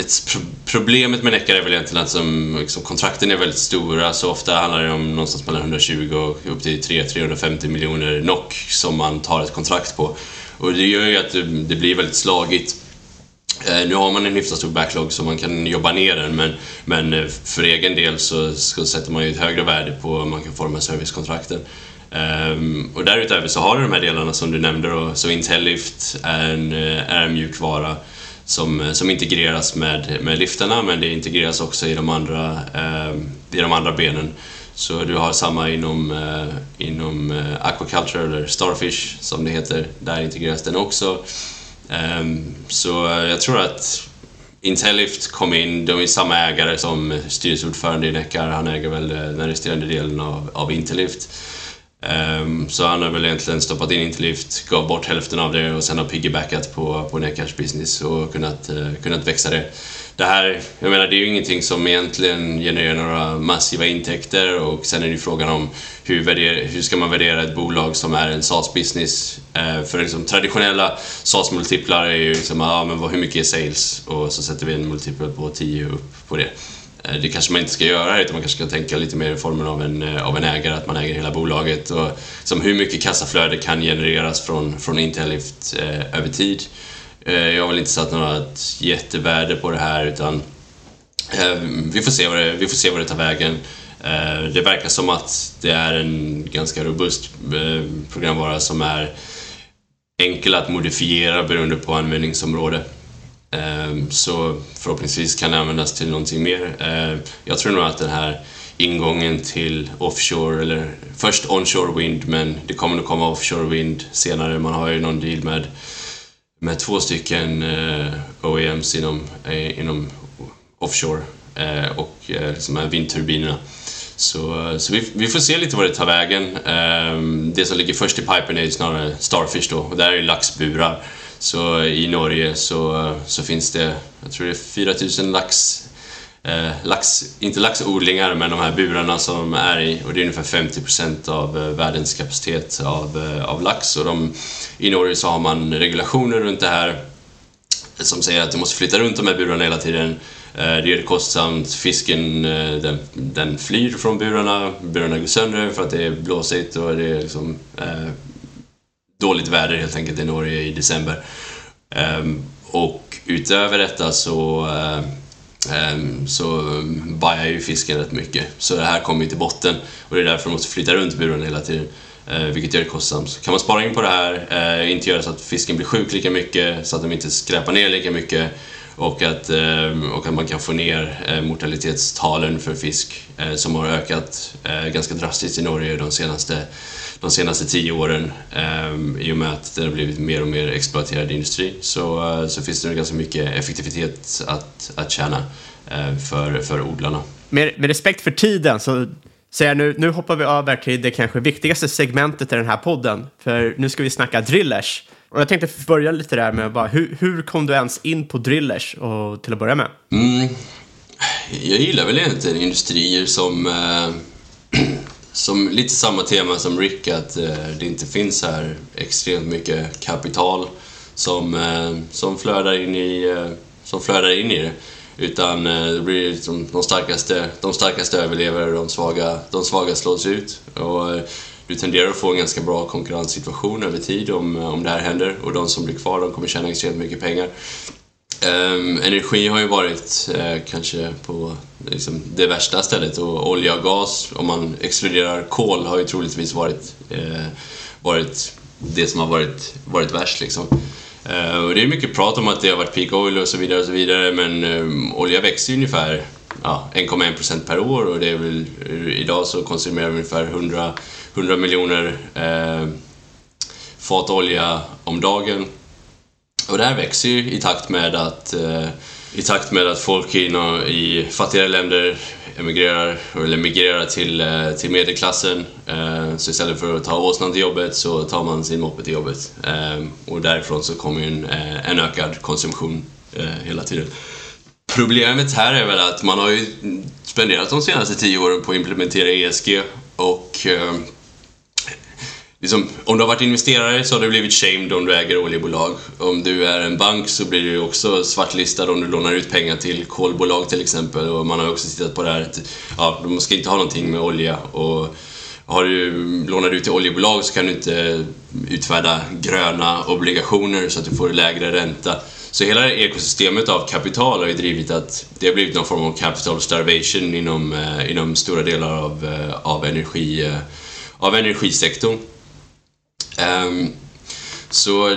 C: ett pro problemet med Neckar är väl egentligen att som, liksom, kontrakten är väldigt stora så ofta handlar det om någonstans mellan 120 och upp till 300-350 miljoner NOK som man tar ett kontrakt på. Och det gör ju att det, det blir väldigt slagigt. Eh, nu har man en hyfsat stor backlog så man kan jobba ner den men, men eh, för egen del så, så sätter man ju ett högre värde på om man kan få de här servicekontrakten. Um, och därutöver så har du de här delarna som du nämnde då, så Intellift är en, eh, är en mjukvara som, eh, som integreras med, med liftarna men det integreras också i de andra, eh, i de andra benen. Så du har samma inom, eh, inom eh, aquaculture eller starfish som det heter, där integreras den också. Eh, så jag tror att Intellift kom in, de är samma ägare som styrelseordförande i Neckar, han äger väl den resterande delen av, av Intellift. Um, så han har väl egentligen stoppat in Interlift, gav bort hälften av det och sen har piggybackat på, på Netcash business och kunnat, uh, kunnat växa det. Det här, jag menar, det är ju ingenting som egentligen genererar några massiva intäkter och sen är det ju frågan om hur, värder, hur ska man värdera ett bolag som är en SaaS-business? Uh, eh, för liksom, traditionella SaaS-multiplar är ju liksom, ah, men vad, hur mycket är sales? Och så sätter vi en multipel på 10 upp på det. Eh, det kanske man inte ska göra utan man kanske ska tänka lite mer i formen av en, eh, av en ägare, att man äger hela bolaget och som hur mycket kassaflöde kan genereras från, från Intellift eh, över tid. Eh, jag har väl inte satt något jättevärde på det här utan eh, vi, får se vad det, vi får se vad det tar vägen. Eh, det verkar som att det är en ganska robust eh, programvara som är enkel att modifiera beroende på användningsområde. Ehm, så förhoppningsvis kan det användas till någonting mer. Ehm, jag tror nog att den här ingången till offshore, eller först onshore wind, men det kommer nog komma offshore wind senare. Man har ju någon deal med, med två stycken eh, OEMs inom, eh, inom offshore eh, och liksom här vindturbinerna. Så, så vi, vi, får se lite vad det tar vägen. Ehm, det som ligger först i pipen är ju snarare Starfish då, och där är ju laxburar. Så i Norge så, så finns det, jag tror det är 4000 lax, eh, lax, inte laxodlingar, men de här burarna som är i och det är ungefär 50% av eh, världens kapacitet av, eh, av lax. Och de, I Norge så har man regulationer runt det här som säger att du måste flytta runt de här burarna hela tiden. Eh, det är kostsamt, fisken eh, den, den flyr från burarna, burarna går sönder för att det är blåsigt och det är liksom, eh, dåligt väder helt enkelt i Norge i december. Ehm, och utöver detta så, eh, ehm, så bajar ju fisken rätt mycket. Så det här kommer ju till botten och det är därför de måste flytta runt buren hela tiden. Eh, vilket gör det kostsamt. Kan man spara in på det här, eh, inte göra så att fisken blir sjuk lika mycket, så att de inte skräpar ner lika mycket och att, ehm, och att man kan få ner mortalitetstalen för fisk som har ökat ganska drastiskt i Norge de senaste de senaste tio åren eh, i och med att det har blivit mer och mer exploaterad industri så, eh, så finns det ganska mycket effektivitet att, att tjäna eh, för, för odlarna.
B: Med, med respekt för tiden så säger jag nu, nu hoppar vi över till det kanske viktigaste segmentet i den här podden, för nu ska vi snacka drillers. Och jag tänkte börja lite där med bara, hur, hur kom du ens in på drillers och, till att börja med?
C: Mm. Jag gillar väl egentligen industrier som eh, som lite samma tema som Rick, att eh, det inte finns här extremt mycket kapital som, eh, som, flödar in i, eh, som flödar in i det. Utan det blir liksom de, starkaste, de starkaste överlever och de svaga, de svaga slås ut. Och, du tenderar att få en ganska bra konkurrenssituation över tid om, om det här händer och de som blir kvar de kommer tjäna extremt mycket pengar. Um, energi har ju varit uh, kanske på liksom, det värsta stället och olja och gas, om man exkluderar kol, har ju troligtvis varit, uh, varit det som har varit, varit värst. Liksom. Uh, och det är mycket prat om att det har varit peak oil och så vidare, och så vidare men um, olja växer ungefär ja, 1,1% per år och det är väl, idag så konsumerar vi ungefär 100, 100 miljoner fat olja om dagen och det här växer ju i takt med att, eh, i takt med att folk i, i fattigare länder emigrerar, eller emigrerar till, eh, till medelklassen. Eh, så istället för att ta åsnan till jobbet så tar man sin moppe till jobbet. Eh, och därifrån så kommer ju en, eh, en ökad konsumtion eh, hela tiden. Problemet här är väl att man har ju spenderat de senaste tio åren på att implementera ESG och liksom, om du har varit investerare så har du blivit shamed om du äger oljebolag. Om du är en bank så blir du också svartlistad om du lånar ut pengar till kolbolag till exempel. Och man har också tittat på det här att ja, de ska inte ha någonting med olja. Och har du lånat ut till oljebolag så kan du inte utfärda gröna obligationer så att du får lägre ränta. Så hela ekosystemet av kapital har ju drivit att det har blivit någon form av capital starvation inom, eh, inom stora delar av, eh, av, energi, eh, av energisektorn. Um, så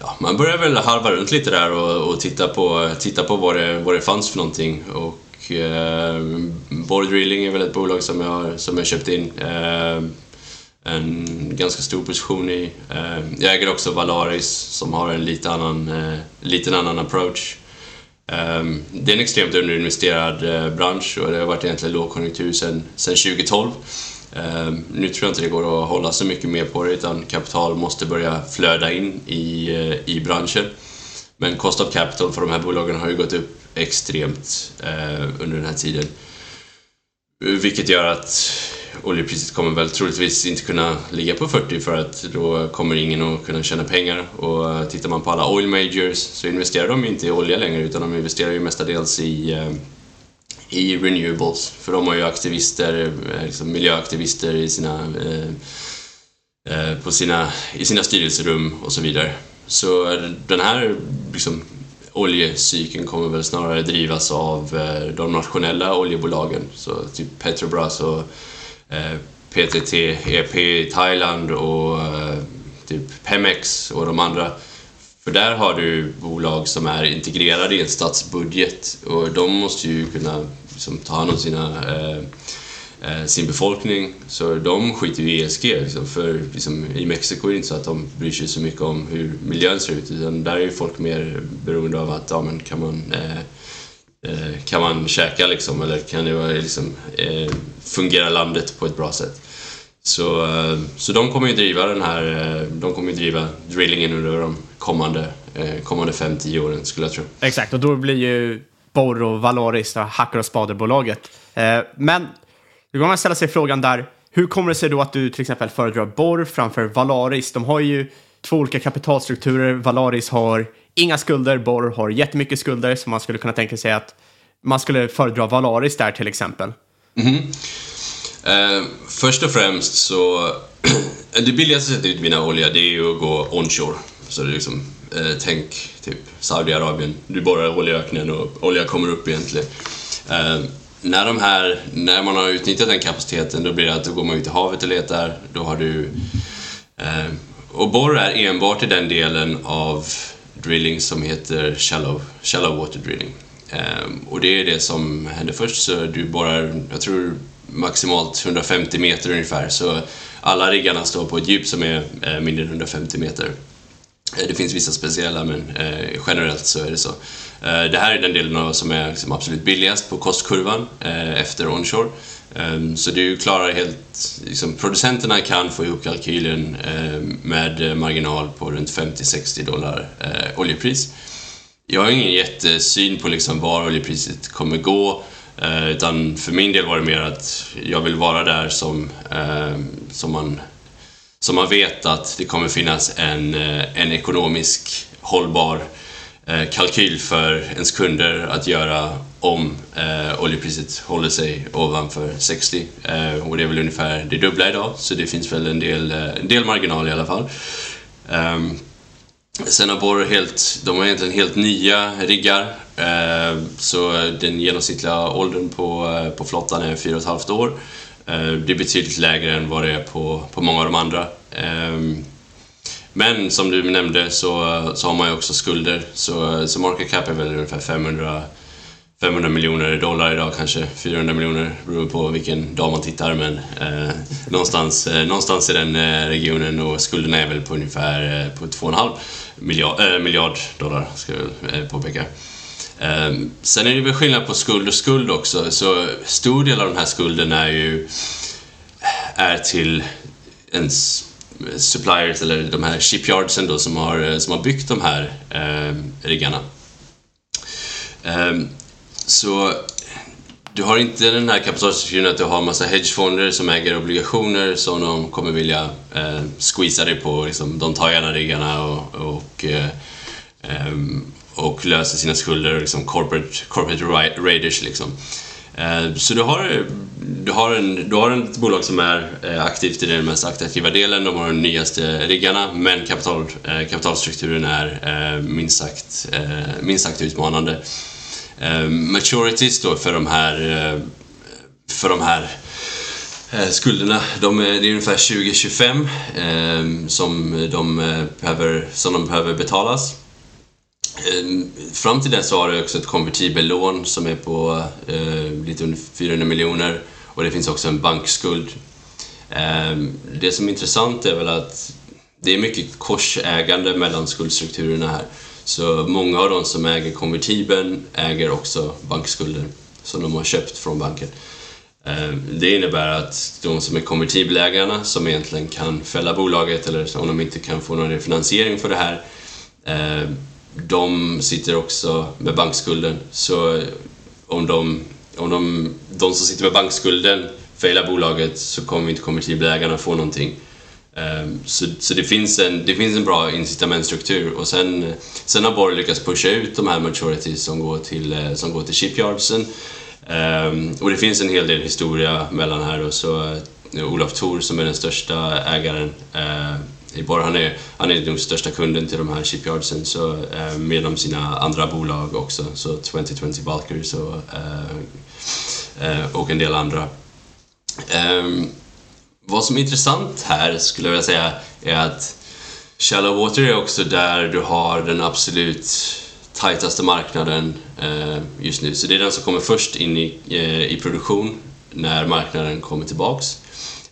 C: ja, man började väl halva runt lite där och, och titta på, titta på vad, det, vad det fanns för någonting. Och eh, Borr Drilling är väl ett bolag som jag, som jag köpt in. Eh, en ganska stor position i. Eh, jag äger också Valaris som har en lite annan, eh, liten annan approach. Ehm, det är en extremt underinvesterad eh, bransch och det har varit egentligen lågkonjunktur sedan 2012. Ehm, nu tror jag inte det går att hålla så mycket mer på det utan kapital måste börja flöda in i, eh, i branschen. Men cost of capital för de här bolagen har ju gått upp extremt eh, under den här tiden. Vilket gör att oljepriset kommer väl troligtvis inte kunna ligga på 40 för att då kommer ingen att kunna tjäna pengar. Och eh, tittar man på alla oil majors så investerar de inte i olja längre utan de investerar ju mestadels i i renewables. För de har ju aktivister, eh, liksom miljöaktivister i sina, eh, eh, på sina, i sina styrelserum och så vidare. Så eh, den här liksom, oljecykeln kommer väl snarare drivas av eh, de nationella oljebolagen. Så typ Petrobras och eh, PTT, EP i Thailand och eh, typ Pemex och de andra. För där har du bolag som är integrerade i en statsbudget och de måste ju kunna liksom, ta hand om sina, eh, eh sin befolkning. Så de skiter ju i ESG. Liksom, för liksom, i Mexiko är det inte så att de bryr sig så mycket om hur miljön ser ut utan där är ju folk mer beroende av att ja, men kan man eh, eh kan man käka liksom, eller kan det liksom, eh, fungera landet på ett bra sätt? Så, eh, så de kommer ju driva den här, eh, de kommer ju driva drillingen under de kommande, kommande 5-10 åren skulle jag tro.
B: Exakt, och då blir ju Borr och Valaris, hackar och spaderbolaget. Eh, men då kan man ställa sig frågan där, hur kommer det sig då att du till exempel föredrar Borr framför Valaris? De har ju två olika kapitalstrukturer. Valaris har inga skulder, Borr har jättemycket skulder, så man skulle kunna tänka sig att man skulle föredra Valaris där till exempel.
C: Mm -hmm. eh, först och främst så, det billigaste sättet att utvinna olja det är ju att gå onshore. Så det är liksom Eh, tänk typ Saudiarabien. Du borrar oljeöknen och olja kommer upp egentligen. Eh, när, de här, när man har utnyttjat den kapaciteten då blir det att då går man ut i havet och letar. Då har du... Eh, och borr är enbart i den delen av drilling som heter shallow, shallow water drilling. Eh, och det är det som händer först, så du borrar, jag tror maximalt 150 meter ungefär, så alla riggarna står på ett djup som är eh, mindre än 150 meter. Eh, det finns vissa speciella, men eh, generellt så är det så. Eh, det här är den delen som är liksom absolut billigast på kostkurvan eh, efter onshore. Ehm, så du klarar helt... Liksom, producenterna kan få ihop kalkylen ehm, eh, med marginal på runt 50-60 dollar eh, oljepris. Jag har ingen jättesyn på liksom var oljepriset kommer gå. Eh, utan för min del var det mer att jag vill vara där som, ehm, som man så man vet att det kommer finnas en, eh, en ekonomisk hållbar eh, kalkyl för ens kunder att göra om eh, oljepriset håller sig ovanför 60. Eh, och det är väl ungefär det dubbla idag, så det finns väl en del, eh, en del marginal i alla fall. Um, sen har Borr helt, de har egentligen helt nya riggar, eh, så den genomsnittliga åldern på, på flottan är 4,5 år. Eh, det är betydligt lägre än vad det är på, på många av de andra. Ehm, men som du nämnde så, så har man ju också skulder, så, så market cap är väl ungefär 500, 500 miljoner dollar idag kanske, 400 miljoner beroende på vilken dag man tittar men eh, någonstans, eh, någonstans i den eh, regionen och skulderna är väl på ungefär eh, på 2,5 miljard, eh, miljard dollar ska jag eh, påpeka. Ehm, sen är det väl skillnad på skuld och skuld också, så stor del av den här skulden är ju är till ens suppliers eller de här shipyardsen då som har, som har byggt de här eh, riggarna. Eh, så du har inte den här kapitalstrukturen att du har massa hedgefonder som äger obligationer som de kommer vilja eh, squeeza dig på. Liksom, de tar gärna riggarna och, och, eh, ehm, och löser sina skulder, liksom corporate, corporate raiders liksom. Eh, så du har, du, har en, du har ett bolag som är eh, aktivt i den mest aktiva delen, de har de nyaste riggarna, men kapital, eh, kapitalstrukturen är minst sagt, minst sagt utmanande. Maturities då för de här, för de här skulderna, de är, det är ungefär 2025 som de behöver, som de behöver betalas. Eh, fram till dess har du också ett konvertibellån som är på eh, lite under 400 miljoner och det finns också en bankskuld. Eh, det som är intressant är väl att det är mycket korsägande mellan skuldstrukturerna här. Så många av de som äger konvertibeln äger också bankskulder som de har köpt från banken. Eh, det innebär att de som är konvertibelägarna, som egentligen kan fälla bolaget eller om de inte kan få någon refinansiering för det här, eh, de sitter också med bankskulden. Så om de, om de, de som sitter med bankskulden failar bolaget så kommer inte konvertiblägarna få någonting. Ehm, så, så det, finns en, det finns en bra incitamentstruktur och sen, sen har Borg lyckats pusha ut de här maturities som går till, eh, som går till shipyardsen. Ehm, och det finns en hel del historia mellan här och så eh, Olof Thor som är den största ägaren eh, Eibor han är, han är den största kunden till de här shipyardsen så, eh, med de sina andra bolag också, så 2020 Bulkers och, eh, och en del andra. Ehm, vad som är intressant här skulle jag vilja säga är att Shallow Water är också där du har den absolut tajtaste marknaden eh, just nu. Så det är den som kommer först in i, eh, i produktion när marknaden kommer tillbaks.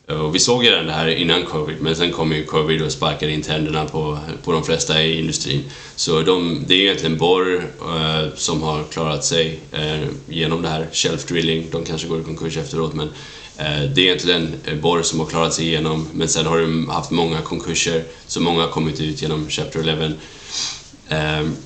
C: Och vi såg ju det här innan covid, men sen kom ju covid och sparkade in tänderna på, på de flesta i industrin. Så de, det är egentligen Borr eh, som har klarat sig eh, genom det här. Shelf drilling, de kanske går i konkurs efteråt, men eh, det är egentligen eh, Borr som har klarat sig igenom. Men sen har de haft många konkurser, så många har kommit ut genom Chapter 11. Ehm,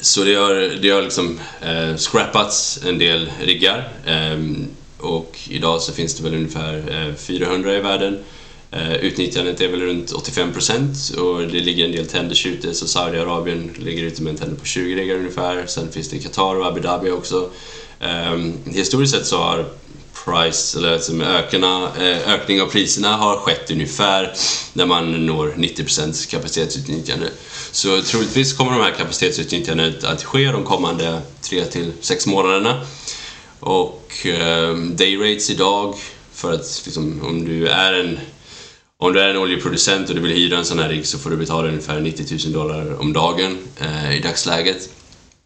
C: så det har, det har liksom eh, scrappats en del riggar. Ehm, och idag så finns det väl ungefär eh, 400 i världen. Eh, utnyttjandet är väl runt 85 och det ligger en del tenders ute så Saudiarabien ligger ute med en tender på 20 riggar ungefär. Sen finns det Qatar och Abu Dhabi också. Ehm, historiskt sett så har price, eller alltså ökarna, eh, ökning av priserna har skett ungefär när man når 90% kapacitetsutnyttjande. Så troligtvis kommer de här kapacitetsutnyttjandet att ske de kommande 3 till 6 månaderna. Och eh, dayrates idag, för att liksom, om du är en om du är en oljeproducent och du vill hyra en sån här rigg så får du betala ungefär 90 000 dollar om dagen eh, i dagsläget.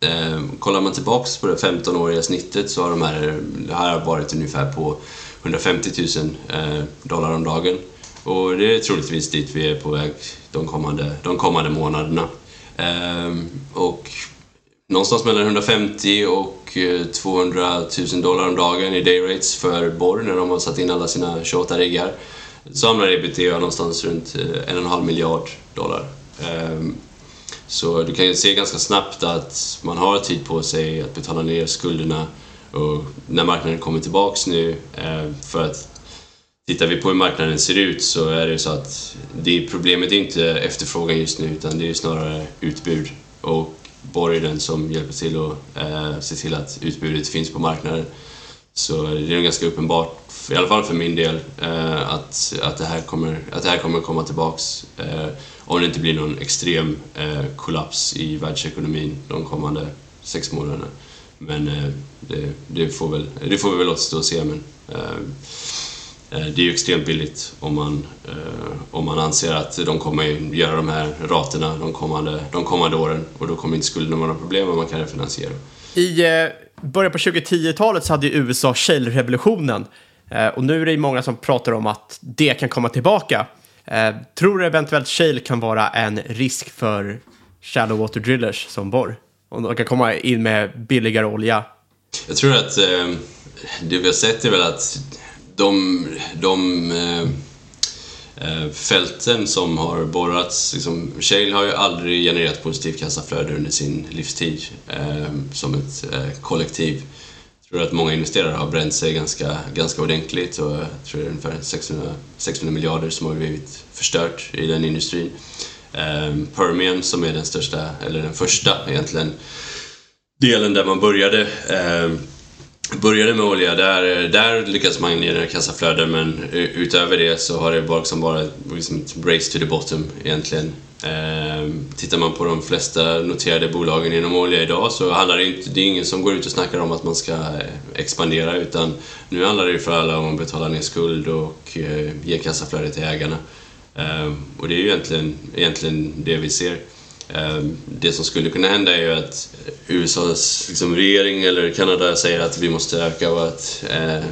C: Eh, kollar man tillbaks på det 15-åriga snittet så har de här, det här varit ungefär på 150 000 eh, dollar om dagen. Och det är troligtvis dit vi är på väg de kommande, de kommande månaderna. Eh, och någonstans mellan 150 och eh, 200 000 dollar om dagen i dayrates för Borg när de har satt in alla sina 28 riggar. Så hamnar ebitda någonstans runt eh, en och en halv miljard dollar. Ehm, så du kan ju se ganska snabbt att man har tid på sig att betala ner skulderna och när marknaden kommer tillbaks nu, eh, för att tittar vi på hur marknaden ser ut så är det så att det, problemet är inte efterfrågan just nu utan det är snarare utbud. Och Borg är den som hjälper till att eh, se till att utbudet finns på marknaden. Så det är ganska uppenbart, i alla fall för min del, eh, att, att, det här kommer, att det här kommer komma tillbaks. Eh, om det inte blir någon extrem eh, kollaps i världsekonomin de kommande sex månaderna. Men eh, det, det, får väl, det får vi väl återstå och se. Men, Eh, det är ju extremt billigt om man, eh, om man anser att de kommer göra de här raterna de kommande, de kommande åren och då kommer inte skulderna vara några problem och man kan refinansiera.
B: I eh, början på 2010-talet så hade ju USA shale-revolutionen och nu är det många som pratar om att det kan komma tillbaka. Tror du eventuellt shale kan vara en risk för shallow water drillers som borr? Om de kan komma in med billigare olja?
C: Jag tror att det vi har sett är väl att de, de eh, eh, fälten som har borrats, liksom, Shale har ju aldrig genererat positivt kassaflöde under sin livstid eh, som ett eh, kollektiv. tror att många investerare har bränt sig ganska, ganska ordentligt och jag tror det är ungefär 600, 600 miljarder som har blivit förstört i den industrin. Um, Permian som är den största, eller den första egentligen, delen där man började eh, började med olja, där, där lyckades man generera kassaflöden men utöver det så har det bara, liksom bara liksom race to the bottom egentligen. Eh, tittar man på de flesta noterade bolagen inom olja idag så handlar det inte, det är ingen som går ut och snackar om att man ska eh, expandera utan nu handlar det för alla om att betala ner skuld och eh, ge kassaflöde till ägarna. Eh, och det är ju egentligen, egentligen det vi ser. Ehm, det som skulle kunna hända är ju att USAs liksom, regering eller Kanada säger att vi måste öka vårt eh,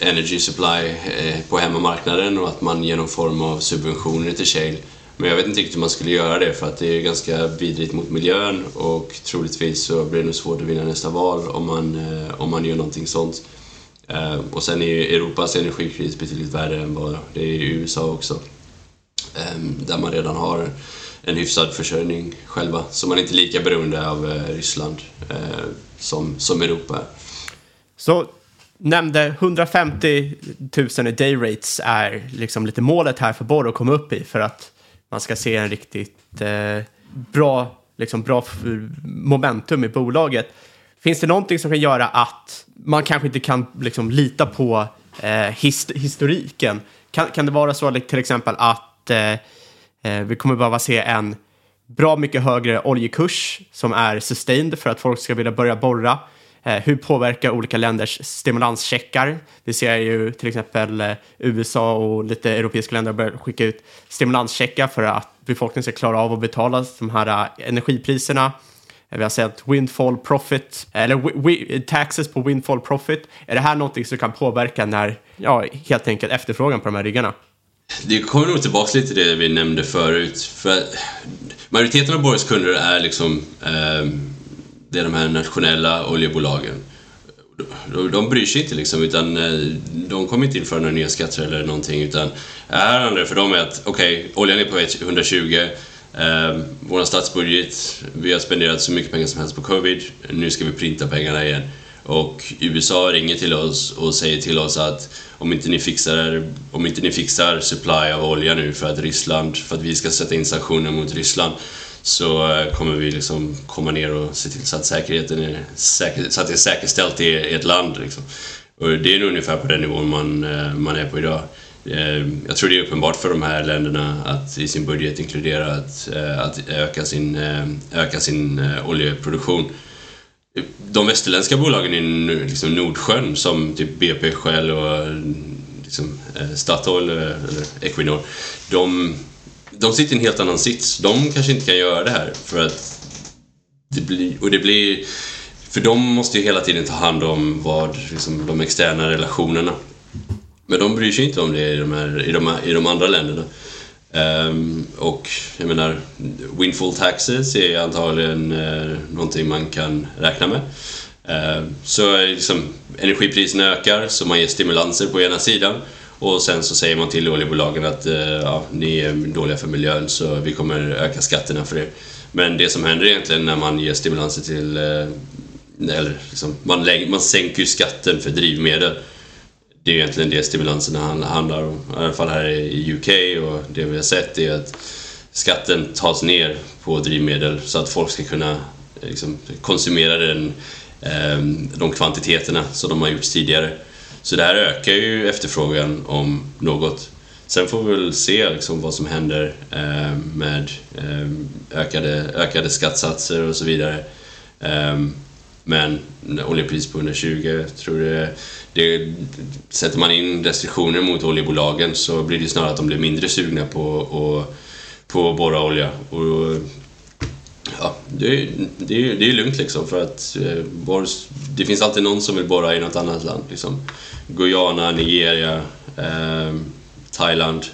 C: energy supply eh, på hemmamarknaden och att man ger någon form av subventioner till shale. Men jag vet inte riktigt hur man skulle göra det för att det är ganska vidrigt mot miljön och troligtvis så blir det nog svårt att vinna nästa val om man, eh, om man gör någonting sånt. Ehm, och sen är Europas energikris betydligt värre än vad det är i USA också. Ehm, där man redan har en hyfsad försörjning själva. Så man är inte lika beroende av eh, Ryssland eh, som, som Europa är.
B: Så nämnde 150 000 i day rates är liksom lite målet här för Borr att komma upp i för att man ska se en riktigt eh, bra, liksom bra momentum i bolaget. Finns det någonting som kan göra att man kanske inte kan liksom, lita på eh, hist historiken? Kan, kan det vara så till exempel att Eh, Eh, vi kommer behöva se en bra mycket högre oljekurs som är sustained för att folk ska vilja börja borra. Eh, hur påverkar olika länders stimulanscheckar? Vi ser ju till exempel eh, USA och lite europeiska länder börjar skicka ut stimulanscheckar för att befolkningen ska klara av att betala de här energipriserna. Vi har sett windfall profit, eller taxes på windfall profit. Är det här någonting som kan påverka när, ja, helt enkelt efterfrågan på de här ryggarna?
C: Det kommer nog tillbaka lite till det vi nämnde förut. För majoriteten av Borgs kunder är liksom eh, det är de här nationella oljebolagen. De, de bryr sig inte liksom, utan eh, de kommer inte införa några nya skatter eller någonting. Utan här handlar det för dem är att okej, okay, oljan är på 120 Eh, vår statsbudget, vi har spenderat så mycket pengar som helst på covid, nu ska vi printa pengarna igen. Och USA ringer till oss och säger till oss att om inte ni fixar, om inte ni fixar supply av olja nu för att Ryssland, för att vi ska sätta in sanktioner mot Ryssland så eh, kommer vi liksom komma ner och se till så att säkerheten är, säker, så att det är säkerställt i ett land. Liksom. Och det är nog ungefär på den nivån man, eh, man är på idag. Eh, jag tror det är uppenbart för de här länderna att i sin budget inkludera att, att öka sin, öka sin oljeproduktion de västerländska bolagen i liksom Nordsjön som typ BP, Shell och liksom, eh, Statoil eller Equinor. De, de sitter i en helt annan sits. De kanske inte kan göra det här för att det blir, och det blir för de måste ju hela tiden ta hand om vad, liksom, de externa relationerna. Men de bryr sig inte om det i de, här, i de, i de andra länderna. Um, och jag menar, windfall taxes är antagligen uh, någonting man kan räkna med. Uh, så liksom, energipriserna ökar så man ger stimulanser på ena sidan och sen så säger man till oljebolagen att uh, ja, ni är dåliga för miljön så vi kommer öka skatterna för er. Men det som händer egentligen när man ger stimulanser till uh, eller liksom, man, man sänker skatten för drivmedel det är egentligen det stimulanserna handlar om. I alla fall här i UK och det vi har sett är att skatten tas ner på drivmedel så att folk ska kunna liksom, konsumera den, ehm, de kvantiteterna som de har gjort tidigare. Så det här ökar ju efterfrågan om något. Sen får vi väl se liksom vad som händer ehm, med ehm, ökade, ökade skattesatser och så vidare. Men oljepris på 120, tror det, det, sätter man in restriktioner mot oljebolagen så blir det snarare att de blir mindre sugna på, och, på att borra olja. Och, ja, det, det, det är lugnt liksom för att eh, det finns alltid någon som vill borra i något annat land. Liksom. Guyana, Nigeria, eh, Thailand.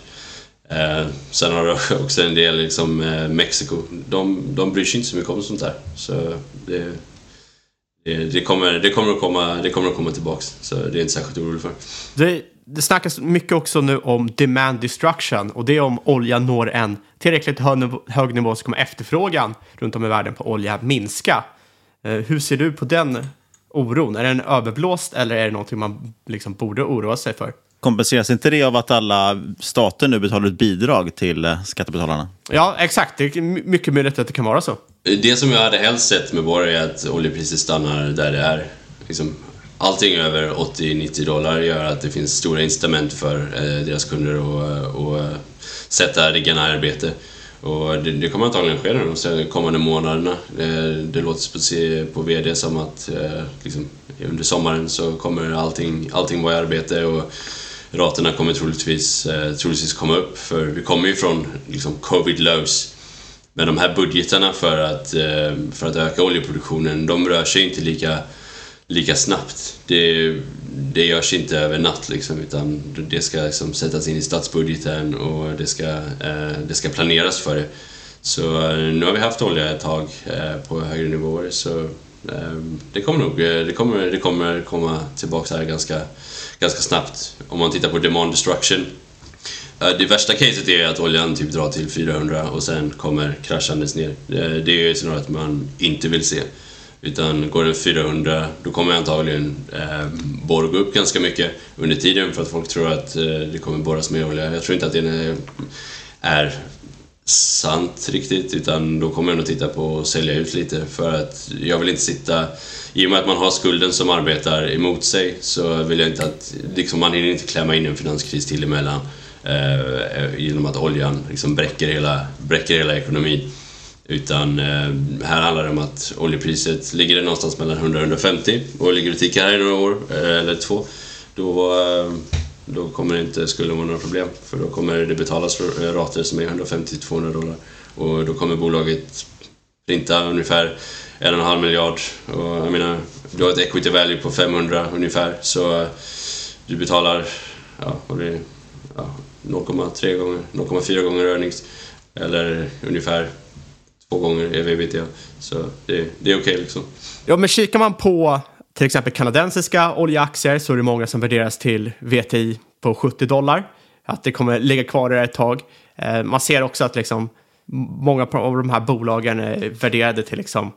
C: Eh, sen har du också en del liksom, eh, Mexiko. De, de bryr sig inte så mycket om sånt där. Så det, Eh, det, kommer, det, kommer att komma, det kommer att komma tillbaks. Så det är inte särskilt orolig för.
B: Det, det snackas mycket också nu om demand destruction och det är om oljan når en tillräckligt hög nivå, hög nivå så kommer efterfrågan runt om i världen på olja minska. Eh, hur ser du på den oron? Är den överblåst eller är det någonting man liksom borde oroa sig för?
D: Kompenseras inte det av att alla stater nu betalar ut bidrag till eh, skattebetalarna?
B: Ja, exakt. Det är mycket möjligt att det kan vara så.
C: Det som jag hade helst sett med Borg är att oljepriset stannar där det är. Liksom, allting över 80-90 dollar gör att det finns stora incitament för eh, deras kunder att och, sätta riggarna i arbete. Och det, det kommer antagligen ske de kommande månaderna. Det, det låter på, på VD som att eh, liksom, under sommaren så kommer allting, allting vara i arbete och raterna kommer troligtvis, eh, troligtvis komma upp. För vi kommer ju från liksom, covid lows. Men de här budgetarna för att, eh, för att öka oljeproduktionen, de rör sig inte lika, lika snabbt. Det, det görs inte över natt liksom, utan det ska liksom sättas in i statsbudgeten och det ska, eh, det ska planeras för det. Så eh, nu har vi haft olja ett tag eh, på högre nivåer så eh, det kommer nog eh, det kommer, det kommer komma tillbaka här ganska, ganska snabbt. Om man tittar på demand destruction eh, det värsta caset är att oljan typ drar till 400 och sen kommer kraschandes ner. Eh, det är ju att man inte vill se. Utan går den 400 då kommer antagligen eh, borr gå upp ganska mycket under tiden för att folk tror att eh, det kommer borras mer olja. Jag tror inte att det är sant riktigt utan då kommer jag nog titta på att sälja ut lite för att jag vill inte sitta i och med att man har skulden som arbetar emot sig så vill jag inte att liksom man hinner inte klämma in en finanskris till emellan eh, eh genom att oljan liksom bräcker hela, bräcker hela ekonomin. Utan eh, här handlar det om att oljepriset ligger det någonstans mellan 100 och 150 och ligger och tickar här i några år, eh, eller två, då, eh, då kommer det inte skulden vara några problem. För då kommer det betalas eh, rater som är 150-200 dollar och då kommer bolaget printa ungefär en och en halv miljard. Och jag menar, du har ett equity value på 500 ungefär så du betalar ja, ja, 0,3 gånger, 0,4 gånger earnings eller ungefär två gånger ev. Så det, det är okej okay, liksom.
B: Ja, men kikar man på till exempel kanadensiska oljeaktier så är det många som värderas till VTI på 70 dollar. Att det kommer ligga kvar där ett tag. Eh, man ser också att liksom många av de här bolagen är värderade till liksom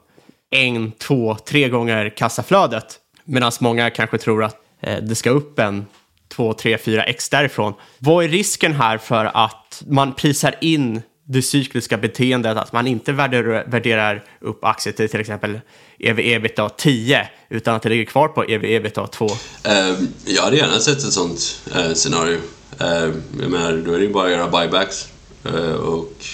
B: en, två, tre gånger kassaflödet. Medan många kanske tror att eh, det ska upp en två, tre, fyra x därifrån. Vad är risken här för att man prisar in det cykliska beteendet att man inte värderar, upp aktier till till exempel ev ebitda 10 utan att det ligger kvar på ev ebitda 2? Uh, ehm,
C: jag hade gärna sett ett sånt uh, scenario. Uh, jag menar, då är det ju bara att göra buybacks. Uh, och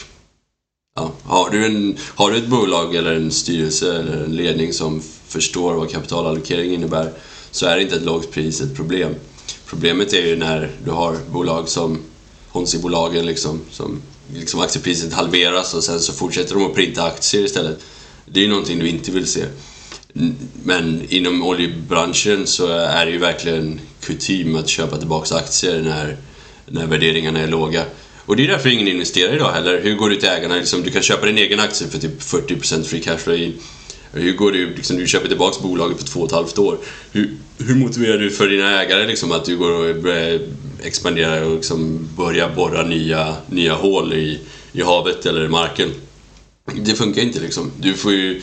C: ja, har, du en, har du ett bolag eller en styrelse eller en ledning som förstår vad kapitalallokering innebär så är inte ett lågt pris ett problem. Problemet är ju när du har bolag som Honsi-bolagen, liksom, som liksom aktiepriset halveras och sen så fortsätter de att printa aktier istället. Det är ju någonting du inte vill se. Men inom oljebranschen så är det ju verkligen kutym att köpa tillbaka aktier när, när värderingarna är låga. Och det är därför ingen investerar idag heller. Hur går det till ägarna? Liksom, du kan köpa din egen aktie för typ 40% free cash flow. Hur går det, liksom, du köper tillbaka bolaget på två och ett halvt år. Hur, hur motiverar du för dina ägare liksom, att du går och expandera och liksom börja borra nya, nya hål i, i havet eller marken. Det funkar inte liksom. Du får ju...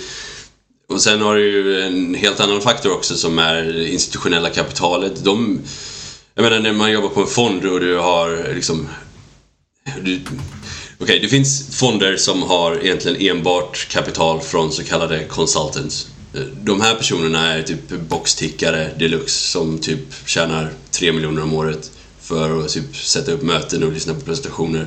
C: Och sen har du ju en helt annan faktor också som är institutionella kapitalet. De, jag menar när man jobbar på en fond och du har liksom... Okej, okay, det finns fonder som har egentligen enbart kapital från så kallade consultants. De här personerna är typ boxtickare deluxe som typ tjänar 3 miljoner om året för att typ, sätta upp möten och lyssna på presentationer.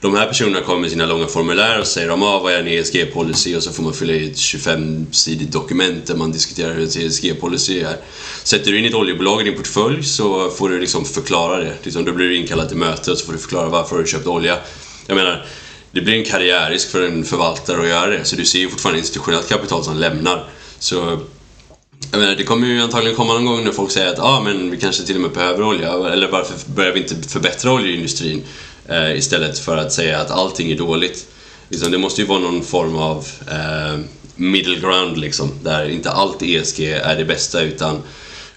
C: De här personerna kommer med sina långa formulär och säger om ah, vad är en ESG-policy och så får man fylla i ett 25-sidigt dokument där man diskuterar hur en ESG-policy är. Sätter du in ett oljebolag i din portfölj så får du liksom förklara det. Liksom, då blir du inkallad till möte och så får du förklara varför du köpt olja. Jag menar, det blir en karriärisk för en förvaltare att göra det. Så du ser ju fortfarande institutionellt kapital som lämnar. Så jag menar, det kommer ju antagligen komma någon gång när folk säger att ah, men vi kanske till och med behöver olja, eller varför börjar vi inte förbättra oljeindustrin eh, istället för att säga att allting är dåligt. Liksom, det måste ju vara någon form av eh, middle ground liksom, där inte allt ESG är det bästa utan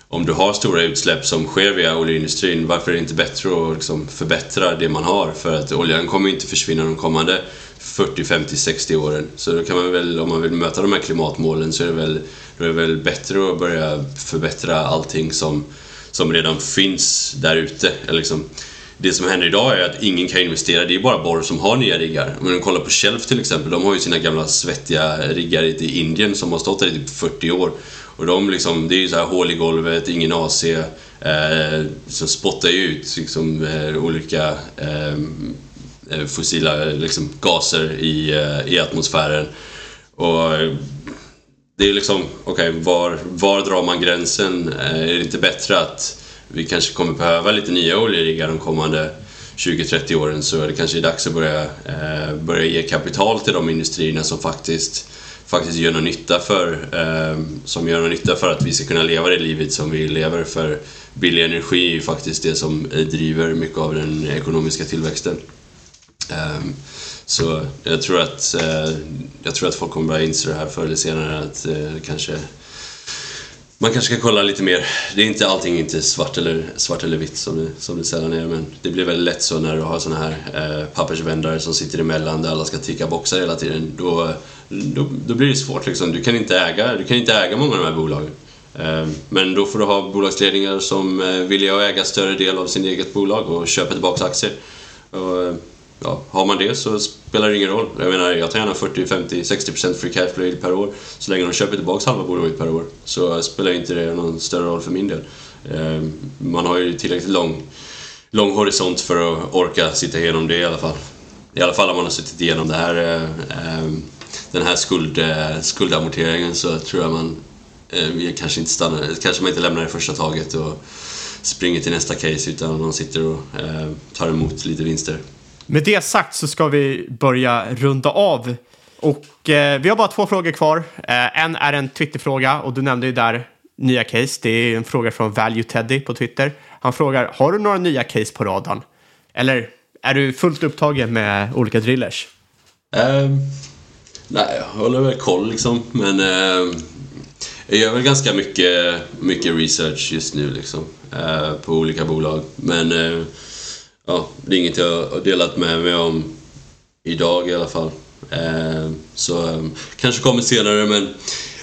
C: om du har stora utsläpp som sker via oljeindustrin, varför är det inte bättre att liksom förbättra det man har? För att oljan kommer inte försvinna de kommande 40, 50, 60 åren. Så då kan man väl, om man vill möta de här klimatmålen så är det väl, då är det väl bättre att börja förbättra allting som, som redan finns där ute. Liksom, det som händer idag är att ingen kan investera, det är bara Borr som har nya riggar. Om du kollar på Shelf till exempel, de har ju sina gamla svettiga riggar i Indien som har stått där i typ 40 år. Och de liksom, det är ju så här hål i golvet, ingen AC, eh, som spottar ju ut liksom, eh, olika eh, eh, fossila liksom, gaser i, eh, i atmosfären. Och det är liksom, okej, okay, var, var drar man gränsen? Eh, är det inte bättre att vi kanske kommer behöva lite nya oljeriggar de kommande 20-30 åren så är det kanske dags att börja, eh, börja ge kapital till de industrierna som faktiskt, faktiskt gör någon nytta för, eh, som gör någon nytta för att vi ska kunna leva det livet som vi lever. För billig energi är ju faktiskt det som driver mycket av den ekonomiska tillväxten. Eh, så jag tror, att, eh, jag tror att folk kommer börja inse det här förr eller senare att eh, kanske man kanske ska kolla lite mer. Det är inte allting inte svart eller, svart eller vitt som det, som det sällan är men det blir väldigt lätt så när du har såna här eh, pappersvändare som sitter emellan där alla ska ticka boxar hela tiden. Då, då, då, blir det svårt liksom. Du kan inte äga, du kan inte äga många av de här bolagen. Eh, men då får du ha bolagsledningar som eh, vill äga större del av sin eget bolag och köpa tillbaka aktier. Och, eh, ja, har man det så spelar det ingen roll. Jag menar, jag tar gärna 40, 50, 60% free cash flow per år. Så länge de köper tillbaka halva bolaget per år så spelar inte det någon större roll för min del. Ehm, man har ju tillräckligt lång, lång horisont för att orka sitta igenom det i alla fall. I alla fall om man har suttit igenom det här, ehm, den här skuld, eh, skuldamorteringen så tror jag man eh, kanske inte stannar, kanske man inte lämnar det första taget och springer till nästa case utan man sitter och ehm, tar emot lite vinster.
B: Med det sagt så ska vi börja runda av. Och eh, vi har bara två frågor kvar. Eh, en är en Twitterfråga och du nämnde ju där nya case. Det är en fråga från Value Teddy på Twitter. Han frågar, har du några nya case på radarn? Eller är du fullt upptagen med olika drillers?
C: Um, nej, jag håller väl koll liksom, men uh, jag gör väl ganska mycket, mycket research just nu liksom, uh, på olika bolag. Men uh, ja, det är inget jag har delat med mig om idag i alla fall. Eh, så eh, kanske kommer senare men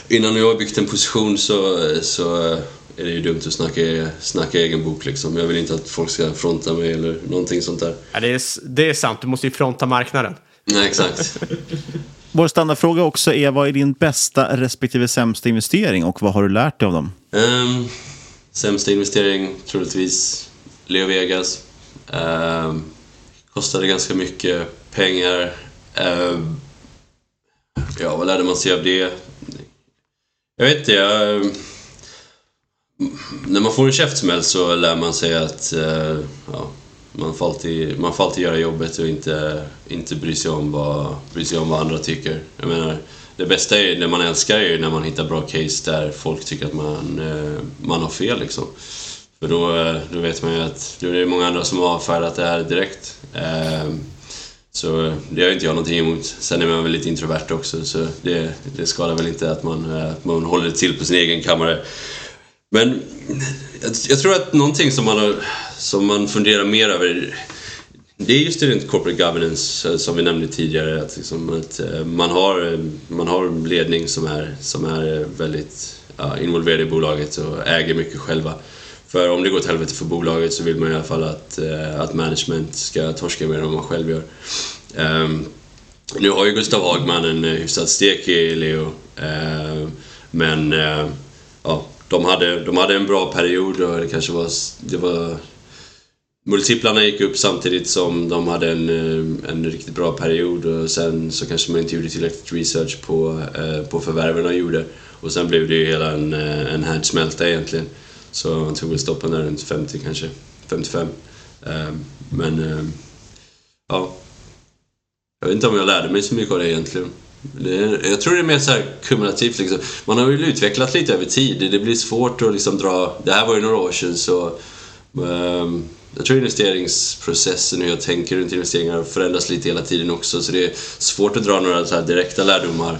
C: innan jag har byggt en position så, så är det ju dumt att snacka, snacka egen bok liksom. Jag vill inte att folk ska fronta mig eller någonting sånt där.
B: Ja, det, är, det är sant, du måste ju fronta marknaden.
C: Nej, exakt.
D: Vår standardfråga också är vad är din bästa respektive sämsta investering och vad har du lärt dig av dem?
C: Um, sämsta investering troligtvis Leo Vegas. Eh, kostade ganska mycket pengar. Eh, ja, vad lärde man sig av det? Jag vet inte, jag, ehm, när man får en käftsmäll så lär man sig att eh, ja, man, får alltid, man får alltid göra jobbet och inte, inte bry, sig om vad, bry sig om vad andra tycker. Jag menar, det bästa är, när man älskar är när man hittar bra case där folk tycker att man, eh, man har fel. Liksom. För då, eh, då vet man ju att det är många andra som har avfärdat det här direkt. Eh, så det har inte jag någonting emot. Sen är man väl lite introvert också så det, det skadar väl inte att man, att man håller till på sin egen kammare. Men jag, jag tror att någonting som man, har, som man funderar mer över det är just det runt corporate governance som vi nämnde tidigare. Att, liksom, att man, har, man har ledning som är, som är väldigt ja, involverad i bolaget och äger mycket själva. För om det går till helvete för bolaget så vill man i alla fall att, eh, att management ska torska mer än vad man själv gör. Um, nu har ju Gustav Hagman en hyfsat hyfsad stek i Leo. Uh, men uh, ja, de hade, de hade en bra period och det kanske var... Det var multiplarna gick upp samtidigt som de hade en, en riktigt bra period och sen så kanske man inte gjorde tillräckligt research på, uh, på förvärven de gjorde. Och sen blev det ju hela en, en härdsmälta egentligen. Så han tog väl stoppen där runt 50 kanske, 55. Ehm, men ehm, ja, jag vet inte om jag lärde mig så mycket av det egentligen. Det, jag tror det är mer så här kumulativt. Liksom. Man har ju utvecklat lite över tid. Det blir svårt att liksom dra... Det här var ju några år sedan så... Um, jag tror investeringsprocessen och hur jag tänker runt investeringar förändras lite hela tiden också. Så det är svårt att dra några så direkta lärdomar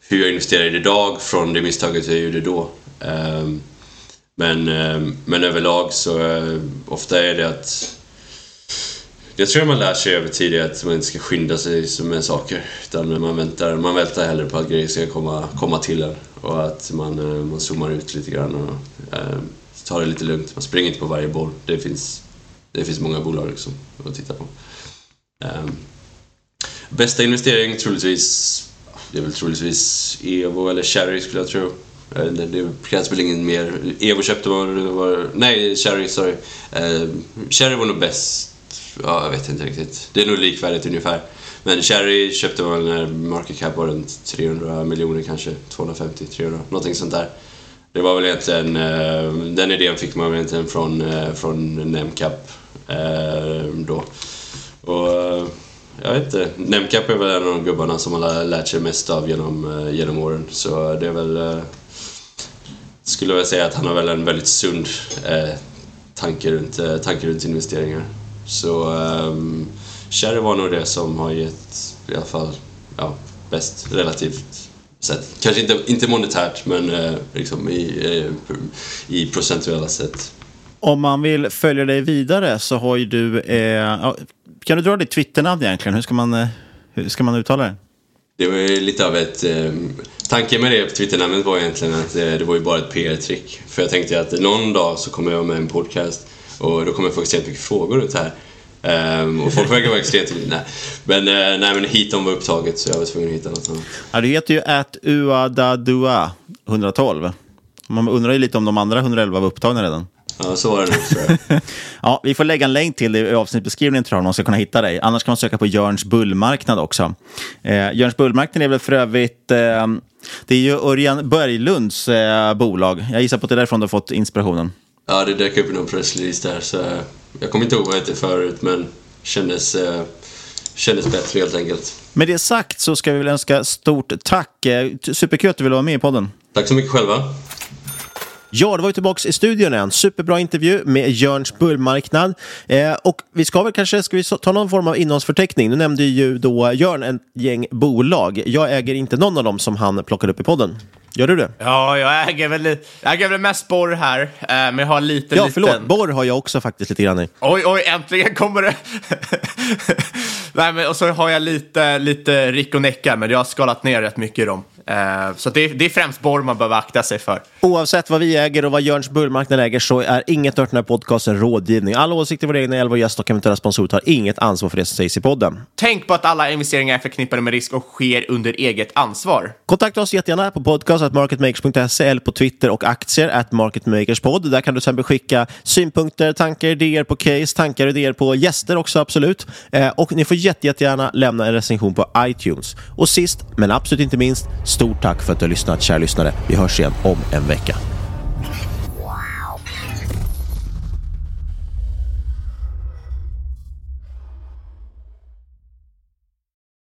C: hur jag investerar idag från det misstaget jag gjorde då. Um, men, eh, men överlag så eh, ofta är det att jag tror man lär sig över tid att man inte ska skynda sig med saker. Utan man väntar, man väntar hellre på att grejer ska komma, komma till en. Och att man, eh, man zoomar ut lite grann och eh, tar det lite lugnt. Man springer inte på varje boll. Det finns, det finns många bolag liksom att titta på. Eh, bästa investering troligtvis, det är väl troligtvis Evo eller Cherry skulle jag tro. Det, det krävs väl ingen mer. Evo köpte var, var nej Cherry, sorry. Eh, Cherry var nog bäst ja, jag vet inte riktigt. Det är nog likvärdigt ungefär. Men Cherry köpte man när market cap var runt 300 miljoner kanske, 250, 300, någonting sånt där. Det var väl egentligen, eh, den idén fick man väl egentligen från, eh, från Nemcap eh, då. Och eh, jag vet inte, Nemcap är väl en av de gubbarna som man har lärt sig mest av genom, eh, genom åren. Så det är väl, eh, skulle jag säga att han har väl en väldigt sund eh, tanke runt, eh, tanke runt investeringar. Så eh, Cherry var nog det som har gett i alla fall ja, bäst relativt sett. Kanske inte, inte monetärt men eh, liksom i, eh, i procentuella sätt.
D: Om man vill följa dig vidare så har ju du... Eh, kan du dra ditt Twitternamn egentligen? Hur ska man, eh, hur ska man uttala det?
C: Det var ju lite av ett... Eh, tanken med det Twitternamnet var egentligen att eh, det var ju bara ett PR-trick. För jag tänkte att någon dag så kommer jag med en podcast och då kommer jag få extremt mycket frågor ut här. Um, och folk verkar vara extremt nej. Men, uh, nej, men hiton var upptaget så jag var tvungen att hitta något annat.
D: Ja, du heter ju att uadadua 112. Man undrar ju lite om de andra 111 var upptagna redan.
C: Ja, så var det nog
D: ja, vi får lägga en länk till det i avsnittbeskrivningen tror jag, om man ska kunna hitta dig. Annars kan man söka på Jörns bullmarknad också. Eh, Jörns bullmarknad är väl för övrigt eh, det är ju Örjan Berglunds eh, bolag. Jag gissar på att det är därifrån du har fått inspirationen.
C: Ja, det dök upp i någon pressrelease där. Så jag kommer inte ihåg vad det hette förut, men kändes, eh, kändes bättre helt enkelt.
D: Med det sagt så ska vi väl önska stort tack. Eh, superkul att du ville vara med i podden.
C: Tack så mycket själva.
A: Ja, det var ju tillbaka i studion en superbra intervju med Jörns bullmarknad. Eh, och vi ska väl kanske ska vi ta någon form av innehållsförteckning. Nu nämnde ju då Jörn en gäng bolag. Jag äger inte någon av dem som han plockade upp i podden. Gör du det?
B: Ja, jag äger väl, jag äger väl mest borr här, eh, men jag har lite
A: Ja,
B: liten...
A: förlåt. Borr har jag också faktiskt lite grann i.
B: Oj, oj, äntligen kommer det! Nej, men och så har jag lite, lite Rick och Necka, men jag har skalat ner rätt mycket i dem. Eh, så det, det är främst borr man behöver akta sig för.
A: Oavsett vad vi äger och vad Jörns bullmarknad äger så är inget av den här podcasten rådgivning. Alla åsikter våra egna, vår gäst och eventuella sponsorer tar inget ansvar för det som sägs i podden.
B: Tänk på att alla investeringar är förknippade med risk och sker under eget ansvar.
A: Kontakta oss jättegärna på podcast.marketmakers.se eller på Twitter och aktier at marketmakerspod. Där kan du sen skicka synpunkter, tankar, idéer på case, tankar och idéer på gäster också absolut. Eh, och ni får jättegärna lämna en recension på iTunes. Och sist, men absolut inte minst, Stort tack för att du har lyssnat, kära lyssnare. Vi hörs igen om en vecka.